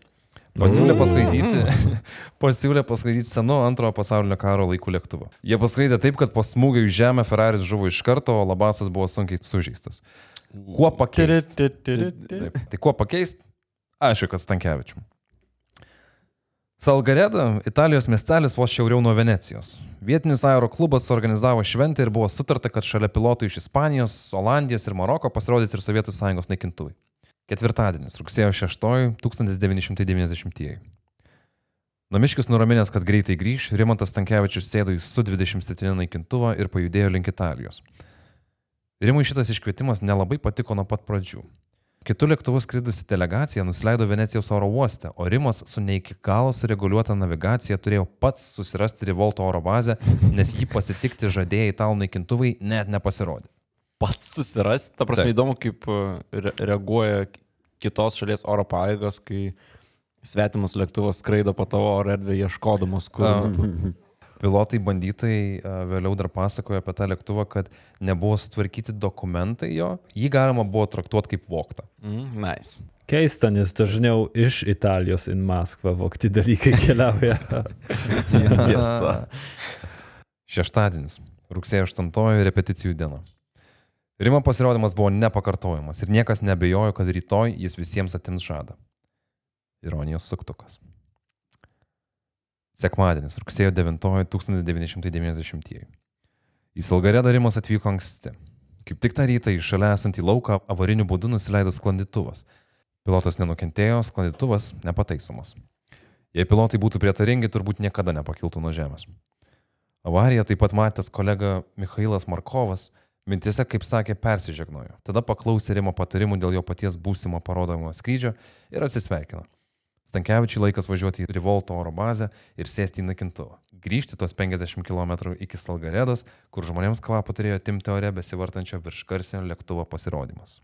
pasiūlė paskraidyti, (laughs) pasiūlė paskraidyti senu antrojo pasaulinio karo laikų lėktuvu. Jie paskraidė taip, kad po smūgio į žemę Ferraris žuvo iš karto, o Labasas buvo sunkiai sužeistas. Kuo pakeisti? Tai kuo pakeisti? Aišku, kad Stankievičiu. Salgareda, Italijos miestelis vos šiauriau nuo Venecijos. Vietinis aeroklubas suorganizavo šventę ir buvo sutarta, kad šalia pilotų iš Ispanijos, Olandijos ir Maroko pasirodys ir Sovietų sąjungos naikintuvai. Ketvirtadienis, rugsėjo 6, 1990. Namiškis nuraminęs, kad greitai grįž, Rimantas Tankievičius sėdo į Su-27 naikintuvą ir pajudėjo link Italijos. Rimui šitas iškvietimas nelabai patiko nuo pat pradžių. Kitų lėktuvų skridusi delegacija nusileido Venecijos oro uoste, o Rimas su ne iki galo sureguliuota navigacija turėjo pats susirasti Rivolto oro bazę, nes jį pasitikti žadėjai italų naikintuvai net nepasirodė. Pats susirasti, ta prasme Taip. įdomu, kaip e, re reaguoja kitos šalies oro pajėgos, kai svetimas lėktuvas skraido po tavo oro erdvę ieškodamas, kur. Pilotai bandytojai a, vėliau dar pasakojo apie tą lėktuvą, kad nebuvo sutvarkyti dokumentai jo, jį galima buvo traktuoti kaip voktą. Mm, nice. Keista, nes dažniau iš Italijos į Maskvą vokti dalykai (laughs) keliauja. Tiesa. Šeštadienis, rugsėjo 8 repeticijų diena. Rimo pasirodymas buvo nepakartojamas ir niekas nebejojo, kad rytoj jis visiems atims žadą. Ironijos suktukas. Sekmadienis, rugsėjo 9 1990. Į Salgaredą Rimas atvyko anksti. Kaip tik tą rytą iš šalia esantį lauką avariniu būdu nusileido sklandytuvas. Pilotas nenukentėjo, sklandytuvas nepataisomas. Jei pilotai būtų prietaringi, turbūt niekada nepakiltų nuo žemės. Avariją taip pat matęs kolega Mikhailas Markovas, mintise, kaip sakė, persižegnojo. Tada paklausė Rimo patarimų dėl jo paties būsimo parodomo skrydžio ir atsisveikino. Stankievičiui laikas važiuoti į Rivolto oro bazę ir sėsti į nakintuvą. Grįžti tuos 50 km iki Salgaredos, kur žmonėms kvapą turėjo timti ore besivartančio virš garsinio lėktuvo pasirodymas.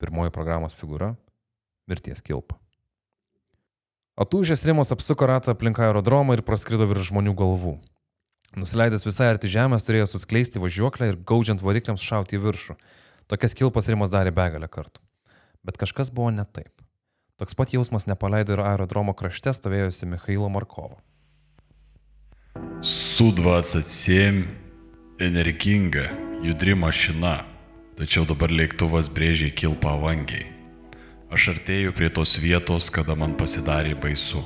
Pirmoji programos figūra - mirties kilpa. Atūžęs Rimas apsuko ratą aplink aerodromą ir praskrido virš žmonių galvų. Nusileidęs visai arti žemės turėjo suskleisti važiuoklę ir gaudžiant varikliams šauti į viršų. Tokias kilpas Rimas darė begalę kartų. Bet kažkas buvo ne taip. Toks pat jausmas nepaleido ir aerodromo krašte stovėjusi Mikhailo Markovo. Su-27 energinga, judri mašina, tačiau dabar lėktuvas brėžiai kilpa vangiai. Aš artėju prie tos vietos, kada man pasidarė baisu.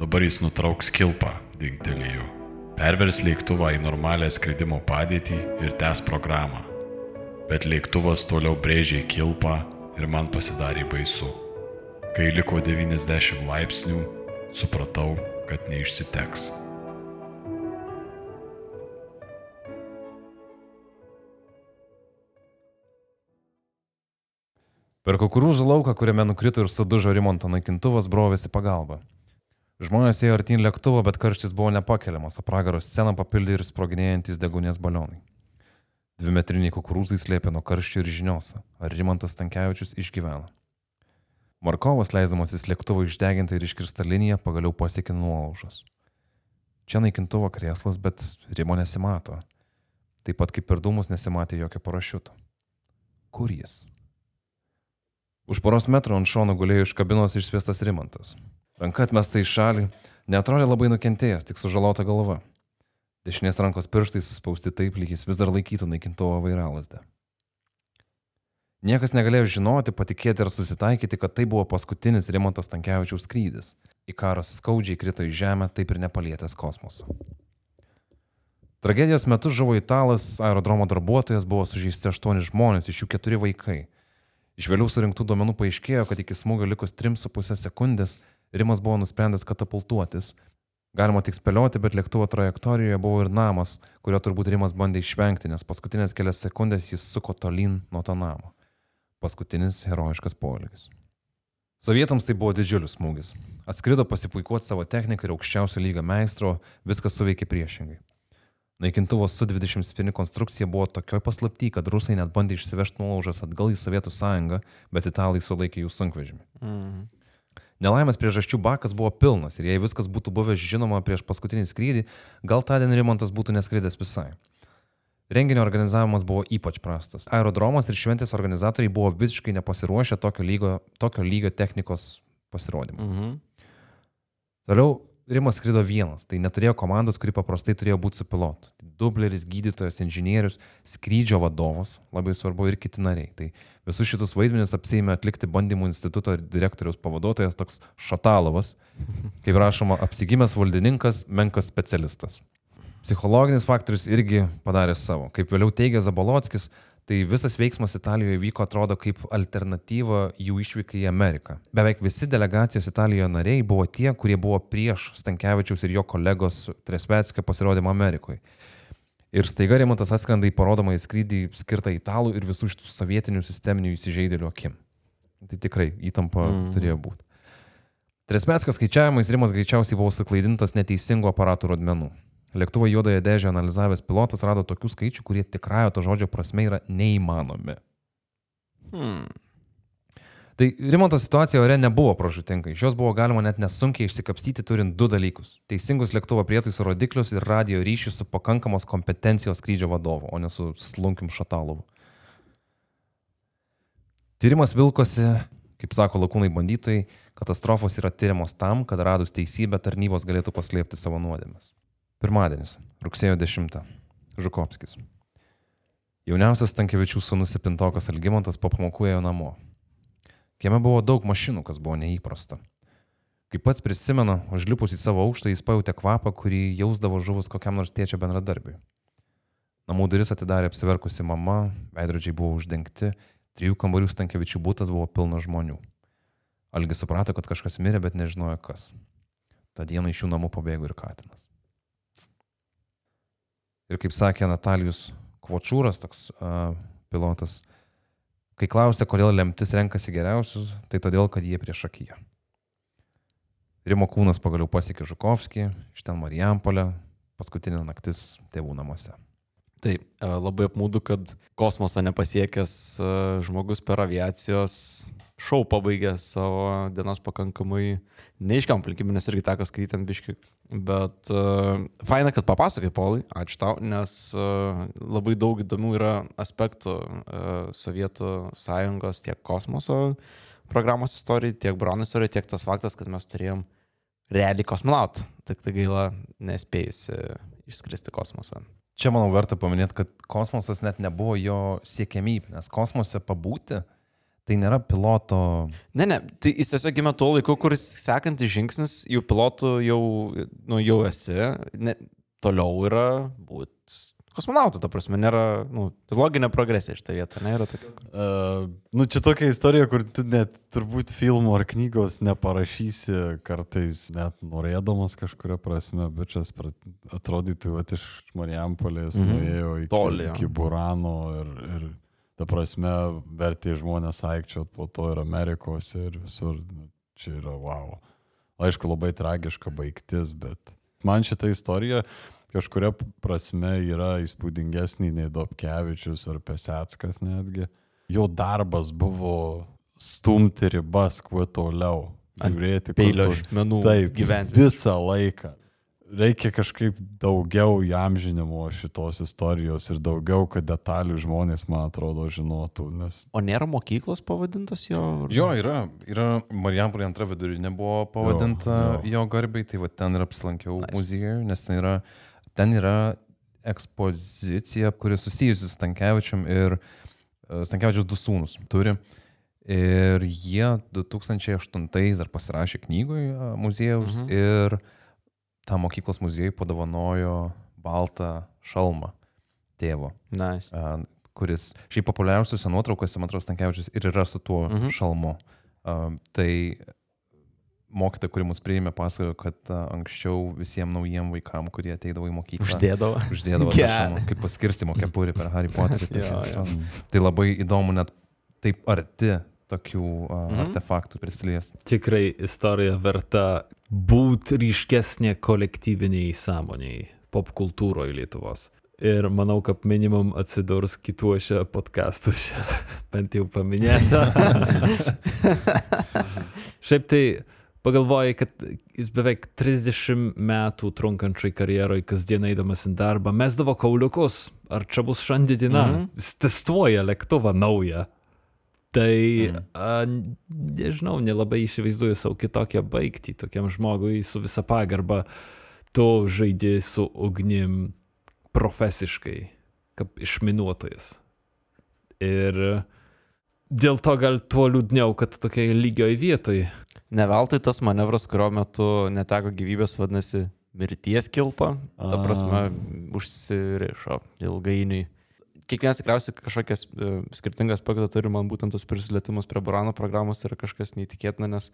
Dabar jis nutrauks kilpą, dingtelėjau. Pervers lėktuvą į normalią skridimo padėtį ir tęs programą. Bet lėktuvas toliau brėžiai kilpą ir man pasidarė baisu. Kai liko 90 laipsnių, supratau, kad neišsiteks. Per kukurūzų lauką, kuriame nukrito ir sudužo Rimonto naikintuvas, brovėsi pagalba. Žmonės ėjo artin lėktuvo, bet karštis buvo nepakeliamas, o pragaro sceną papildė ir sproginėjantis degunės balionai. Dvimetriniai kukurūzai slėpė nuo karščio ir žinios, ar Rimantas Tankievičius išgyveno. Markovas, leisdamasis lėktuvo išdegintą ir iškirstą liniją, pagaliau pasiekė nuolaužas. Čia naikintuvo krėslas, bet Rimo nesimato. Taip pat kaip per dūmus nesimatė jokio parašiuto. Kur jis? Už poros metrų ant šono gulėjo iš kabinos išsviestas Rimantas. Ranka atmesta į šalį, netrodė labai nukentėjęs, tik sužalota galva. Dešinės rankos pirštai suspausti taip, lyg jis vis dar laikytų naikintuvo vairalasdę. Niekas negalėjo žinoti, patikėti ar susitaikyti, kad tai buvo paskutinis Rimantos Tankievičiaus skrydis. Ikaras skaudžiai krito į žemę, taip ir nepalietęs kosmoso. Tragedijos metu žuvo italas, aerodromo darbuotojas, buvo sužeisti aštuoni žmonės, iš jų keturi vaikai. Iš vėliau surinktų duomenų paaiškėjo, kad iki smūgio likus 3,5 sekundės Rimas buvo nusprendęs katapultuotis. Galima tik spėlioti, bet lėktuvo trajektorijoje buvo ir namas, kurio turbūt Rimas bandė išvengti, nes paskutinės kelias sekundės jis suko tolyn nuo to namo. Paskutinis herojiškas poelgis. Sovietams tai buvo didžiulis smūgis. Atskrido pasipuikuoti savo techniką ir aukščiausio lygio meistro, viskas suveikė priešingai. Naikintuvo Su-27 konstrukcija buvo tokioj paslapty, kad rusai net bandė išsivežti nuolaužas atgal į Sovietų sąjungą, bet italai sulaikė jų sunkvežimį. Mm. Nelaimės priežasčių bakas buvo pilnas ir jei viskas būtų buvę žinoma prieš paskutinį skrydį, gal tą dieną Rimontas būtų neskridęs visai. Renginio organizavimas buvo ypač prastas. Aerodromas ir šventės organizatoriai buvo visiškai nepasiruošę tokio lygio, tokio lygio technikos pasirodymui. Mhm. Toliau Rimas skrido vienas, tai neturėjo komandos, kuri paprastai turėjo būti su pilotu. Tai dubleris, gydytojas, inžinierius, skrydžio vadovas, labai svarbu ir kiti nariai. Tai visus šitus vaidmenis apsėmė atlikti bandymų instituto direktoriaus pavaduotojas toks Šatalovas, kaip rašoma, apsigimęs valdininkas, menkas specialistas. Psichologinis faktorius irgi padarė savo. Kaip vėliau teigia Zabolotskis, tai visas veiksmas Italijoje vyko atrodo kaip alternatyva jų išvykai į Ameriką. Beveik visi delegacijos Italijoje nariai buvo tie, kurie buvo prieš Stankievičiaus ir jo kolegos Tresvetskio pasirodymą Amerikoje. Ir staiga Rimantas atskrenda į parodomą į skrydį skirtą italų ir visų šitų sovietinių sisteminių įsižeidėlių akim. Tai tikrai įtampa mm. turėjo būti. Tresmetskio skaičiavimais Rimas greičiausiai buvo suklaidintas neteisingo aparatų rodmenų. Lėktuvo juodąją dėžę analizavęs pilotas rado tokių skaičių, kurie tikrąją to žodžio prasme yra neįmanomi. Hmm. Tai Rimonto situacija ore nebuvo pražutinga. Iš jos buvo galima net nesunkiai išsikapstyti turint du dalykus - teisingus lėktuvo prietaisų rodiklius ir radio ryšį su pakankamos kompetencijos skrydžio vadovu, o ne su slunkim šatalovu. Tyrimas vilkosi, kaip sako lakūnai bandytojai, katastrofos yra tyriamos tam, kad radus teisybę tarnybos galėtų paslėpti savo nuodėmes. Pirmadienis, rugsėjo 10. Žukovskis. Jauniausias Tankievičių sūnus septintokas Algymantas po pamokų ėjo namo. Kieme buvo daug mašinų, kas buvo neįprasta. Kaip pats prisimena, užlipus į savo aukštą jis pajutė kvapą, kurį jausdavo žuvus kokiam nors tėčio bendradarbiui. Namų duris atidarė apsiverkusi mama, veidrodžiai buvo uždengti, trijų kambarių Stankievičių būtas buvo pilnas žmonių. Algis suprato, kad kažkas mirė, bet nežinojo kas. Ta diena iš jų namų pabėgo ir Katinas. Ir kaip sakė Natalijus Kvočiūras, toks uh, pilotas, kai klausė, kodėl lemtis renkasi geriausius, tai todėl, kad jie prieš akiją. Rimo kūnas pagaliau pasiekė Žukovskį, iš ten Marijampolę, paskutinė naktis tėvų namuose. Tai e, labai apmūdu, kad kosmosą nepasiekęs e, žmogus per aviacijos šau pabaigė savo dienas pakankamai neiškiam aplinkybėm, nes irgi teko skaityti ant biški. Bet uh, faina, kad papasakai, Polai, ačiū tau, nes uh, labai daug įdomių yra aspektų uh, Sovietų sąjungos tiek kosmoso programos istorijai, tiek Brano istorijai, tiek tas faktas, kad mes turėjom realiai kosmonautą. Tik tai gaila nespėjusi išskristi kosmosą. Čia, manau, verta paminėti, kad kosmosas net nebuvo jo siekiamybė, nes kosmose pabūti tai nėra piloto. Ne, ne, tai jis tiesiog gimė tuo laiku, kuris sekantis žingsnis, jau pilotų jau, nu, jau esi, ne, toliau yra būti kosmonautų, ta prasme, nėra, nu, tai loginė progresija iš tą vietą, nėra tokia. Uh, nu, čia tokia istorija, kur tu net turbūt filmo ar knygos neparašysi kartais net norėdamas kažkuria prasme, bet čia atrodytų, kad iš Marijampolės mm. -hmm. nuėjo iki, Toli, iki Burano ir, ir ta prasme vertė žmonės aikčiot po to ir Amerikos ir visur. Nu, Čia yra wow. Aišku, labai tragiška baigtis, bet man šitą istoriją kažkuria prasme yra įspūdingesnė nei Dobkevičius ar Pesetskas netgi. Jo darbas buvo stumti ribas kuo toliau. Žiūrėti, Peilio žmenų Taip, gyventi. Visą laiką. Reikia kažkaip daugiau įamžinimo šitos istorijos ir daugiau, kad detalių žmonės, man atrodo, žinotų. Nes O nėra mokyklos pavadintos jo? Jo, yra, yra Marijampolė antra vidurinė buvo pavadinta Jo, jo, jo garbei, tai va ten ir apsilankiau Nice. muziejuje, nes ten yra, ten yra ekspozicija, kuri susijusi su Stankievičium ir e, Stankievičius du sūnus turi. Ir jie 2008 dar pasirašė knygoje muziejaus Mhm. ir tą mokyklos muziejui padovanojo baltą šalmą tėvo Nice. a, kuris šiaip populiariausiose nuotraukose, man atrodo, Stankievičius ir yra su tuo Mhm. šalmu. Tai mokytoja, kuri mus priėmė, pasakojo, kad a, anksčiau visiems naujiem vaikam, kurie ateidavo į mokyklą, Uždėdavo. uždėdavo (laughs) Gerą. šalmą, kaip paskirstimo kepurį per Harry Potterį. tai (laughs) Jo, jo. Tai labai įdomu net taip arti tokių a, Mhm. artefaktų prisiliesti. Tikrai istorija verta būti ryškesnė kolektyviniai sąmoniai, popkultūroje Lietuvos. Ir manau, kad minimum atsidurs kituose podcastuose, (laughs) bent jau paminėta. Šiaip tai pagalvojai, kad jis beveik 30 metų trunkančiai karjeroj kasdien eidamas į darbą mesdavo kauliukus. Ar čia bus šiandien diena? Mhm. Jis testuoja lėktuvą naują. Tai, mm. a, nežinau, nelabai įsivaizduoju savo kitokią baigtį tokiam žmogui su visa pagarba. Tu žaidži su ugnim profesiškai, kaip išminuotojas. Ir dėl to gal tuo liūdniau, kad tokiai lygioj vietoj. Ne veltui tas manevras, kurio metu neteko gyvybės, vadinasi mirties kilpa. Ta prasme, užsirišo ilgainiui. Kiekvienas tikriausiai kažkokias e, skirtingas aspektą turi, man būtent tas prisilietimas prie Burano programos yra kažkas neįtikėtina, nes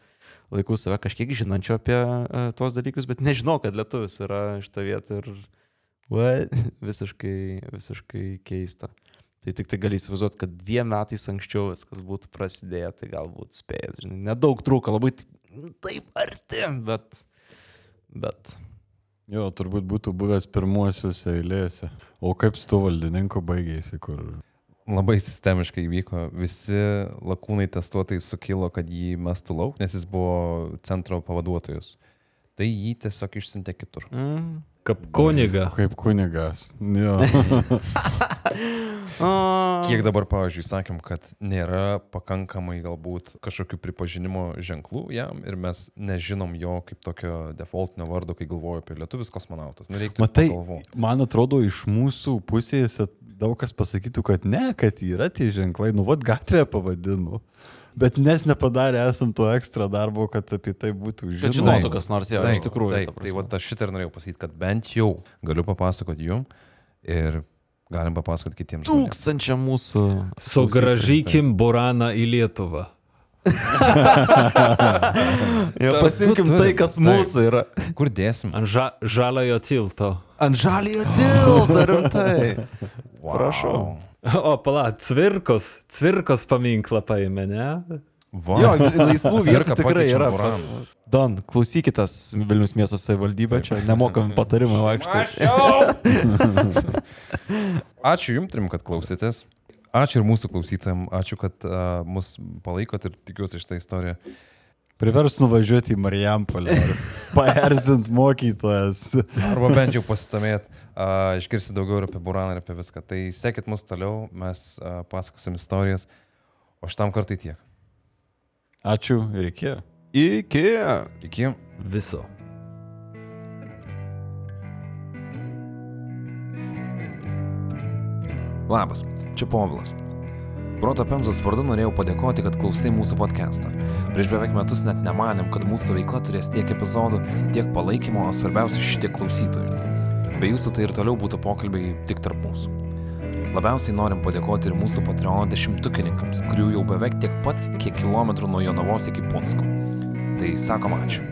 laikau save kažkiek žinančio apie uh, tuos dalykus, bet nežinau, kad lietuvis yra šitą vietą ir what? (laughs) visiškai, visiškai keista. Tai tik tai gali įsivaizduoti, kad dviem metais anksčiau viskas būtų prasidėję, tai galbūt spėjęs. Žinai, nedaug trūko, labai nu, taip arti, bet... Bet... Jo, turbūt būtų buvęs pirmuosiuose eilėse. O kaip su tuo valdininku baigėsi, kur... Labai sistemiškai įvyko. Visi lakūnai testuotojai sukilo, kad jį mestų lauk, nes jis buvo centro pavaduotojas. Tai jį tiesiog išsiuntė kitur. Mm. Kaip kuniga. Kaip kunigas. Jo. (laughs) Kiek dabar, pavyzdžiui, sakėm, kad nėra pakankamai galbūt kažkokių pripažinimo ženklų jam ir mes nežinom jo kaip tokio defaultinio vardo, kai galvoju apie lietuvis kosmonautas. Nereiktų Matai, pagalvot. man atrodo, iš mūsų pusės daug kas pasakytų, kad ne, kad yra tie ženklai, nu, vad gatvę pavadinu. Bet nes nepadarė esam to ekstra darbo, kad apie tai būtų Kad žinoma. žinotų kas nors, jo, iš tikrųjų. Taip, ta tai va, aš šitą ir norėjau pasakyti, kad bent jau galiu papasakoti jum ir galim papasakoti kitiems. Tūkstančia mūsų. Sugražykim Buraną į Lietuvą. (laughs) Ja, pasimkim tai, kas Taip. mūsų yra. Kur dėsim? Ant ža žaliojo tilto. Ant žaliojo tilto rimtai. Wow. prašau. O, pala, cvirkos, cvirkos paminklą paėmė, ne? Va. Jo, laisvų vietų tikrai yra. Pas. Don, klausykitės Vilnius miesto savivaldybė, čia nemokami (laughs) patarimai vaikštai. (laughs) Ačiū Jums, trim, kad klausytės. Ačiū ir mūsų klausytojams, ačiū, kad uh, mus palaikot ir tikiuosi šitą istoriją. Privers nuvažiuoti į Marijampolę. ir Paerzint mokytojas. Arba bent jau pasitamėt, uh, išgirsti daugiau ir apie Buraną ir apie viską. Tai sekit mus toliau, mes uh, pasakosim istorijas, o šitam kartai tiek. Ačiū ir iki. Iki. Iki. Viso. Labas, čia Povilas. Proto Pemzos vardu norėjau padėkoti, kad klausai mūsų podcastą. Prieš beveik metus net nemanėm, kad mūsų veikla turės tiek epizodų, tiek palaikymo, o svarbiausia šitiek klausytojų. Be jūsų tai ir toliau būtų pokalbiai tik tarp mūsų. Labiausiai norim padėkoti ir mūsų Patreon dešimtukininkams, kurių jau beveik tiek pat, kiek kilometrų nuo Jonavos iki Punsko. Tai sakom ačiū.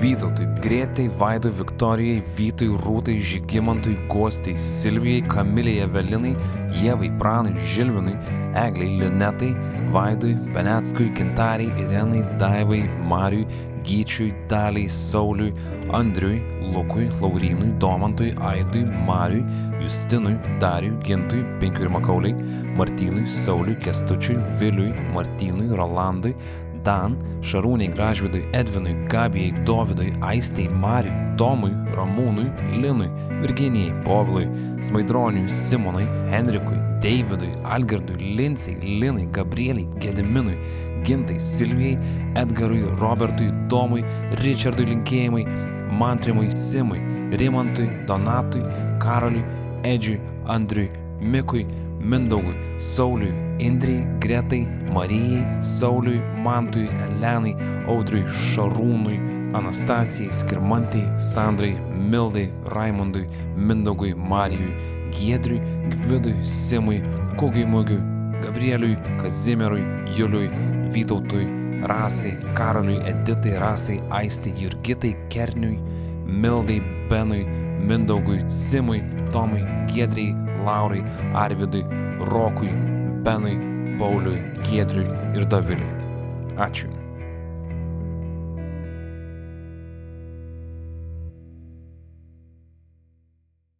Vytautui, Grėtai, Vaidui, Viktorijai, Vytui, Rūtai, Žygimantui, Gostai, Silvijai, Kamiliai, Evelinai, Jevai, Pranui, Žilvinui, Egliai, Linetai, Vaidui, Beneckui, Gintariai, Irenai, Daivai, Mariui, Gyčiui, Daliai, Sauliui, Andriui, Lukui, Laurinui, Domantui, Aidui, Mariui, Justinui, Dariui, Gintui, Pinkiui ir Makauliai, Martynui, Sauliui, Kestučiui, Viliui, Martynui, Rolandui, Dan, Šarūniai, Gražvidui, Edvinui, Gabijai, Dovydui, Aistei, Mariui, Tomui, Ramūnui, Linui, Virginijai, Povilui, Smaidroniui, Simonai, Henrikui, Davidui, Algirdui, Lincei, Linai, Gabrieliai, Gediminui, Gintai, Silvijai, Edgarui, Robertui, Tomui, Richardui linkėjimai, Mantrimui, Simui, Rimantui, Donatui, Karoliui, Edžiui, Andriui, Mikui, Mindaugui, Sauliui, Indrijai, Gretai, Marijai, Sauliui, Mantui, Elenai, Audriui, Šarūnui, Anastasijai, Skirmantai, Sandrai, Mildai, Raimondui, Mindaugui, Marijui, Giedriui, Gvidui, Simui, Kugiui Mugiui, Gabrieliui, Kazimierui, Juliui, Vytautui, Rasai, Karoliui, Editai, Rasai, Aistai, Jurgitai, Kerniui, Mildai, Benui, Mindaugui, Simui, Tomui, Giedriai, Laurai, Arvidui, Rokui, Benui, Pauliui, Giedriui ir Doviliui. Ačiū.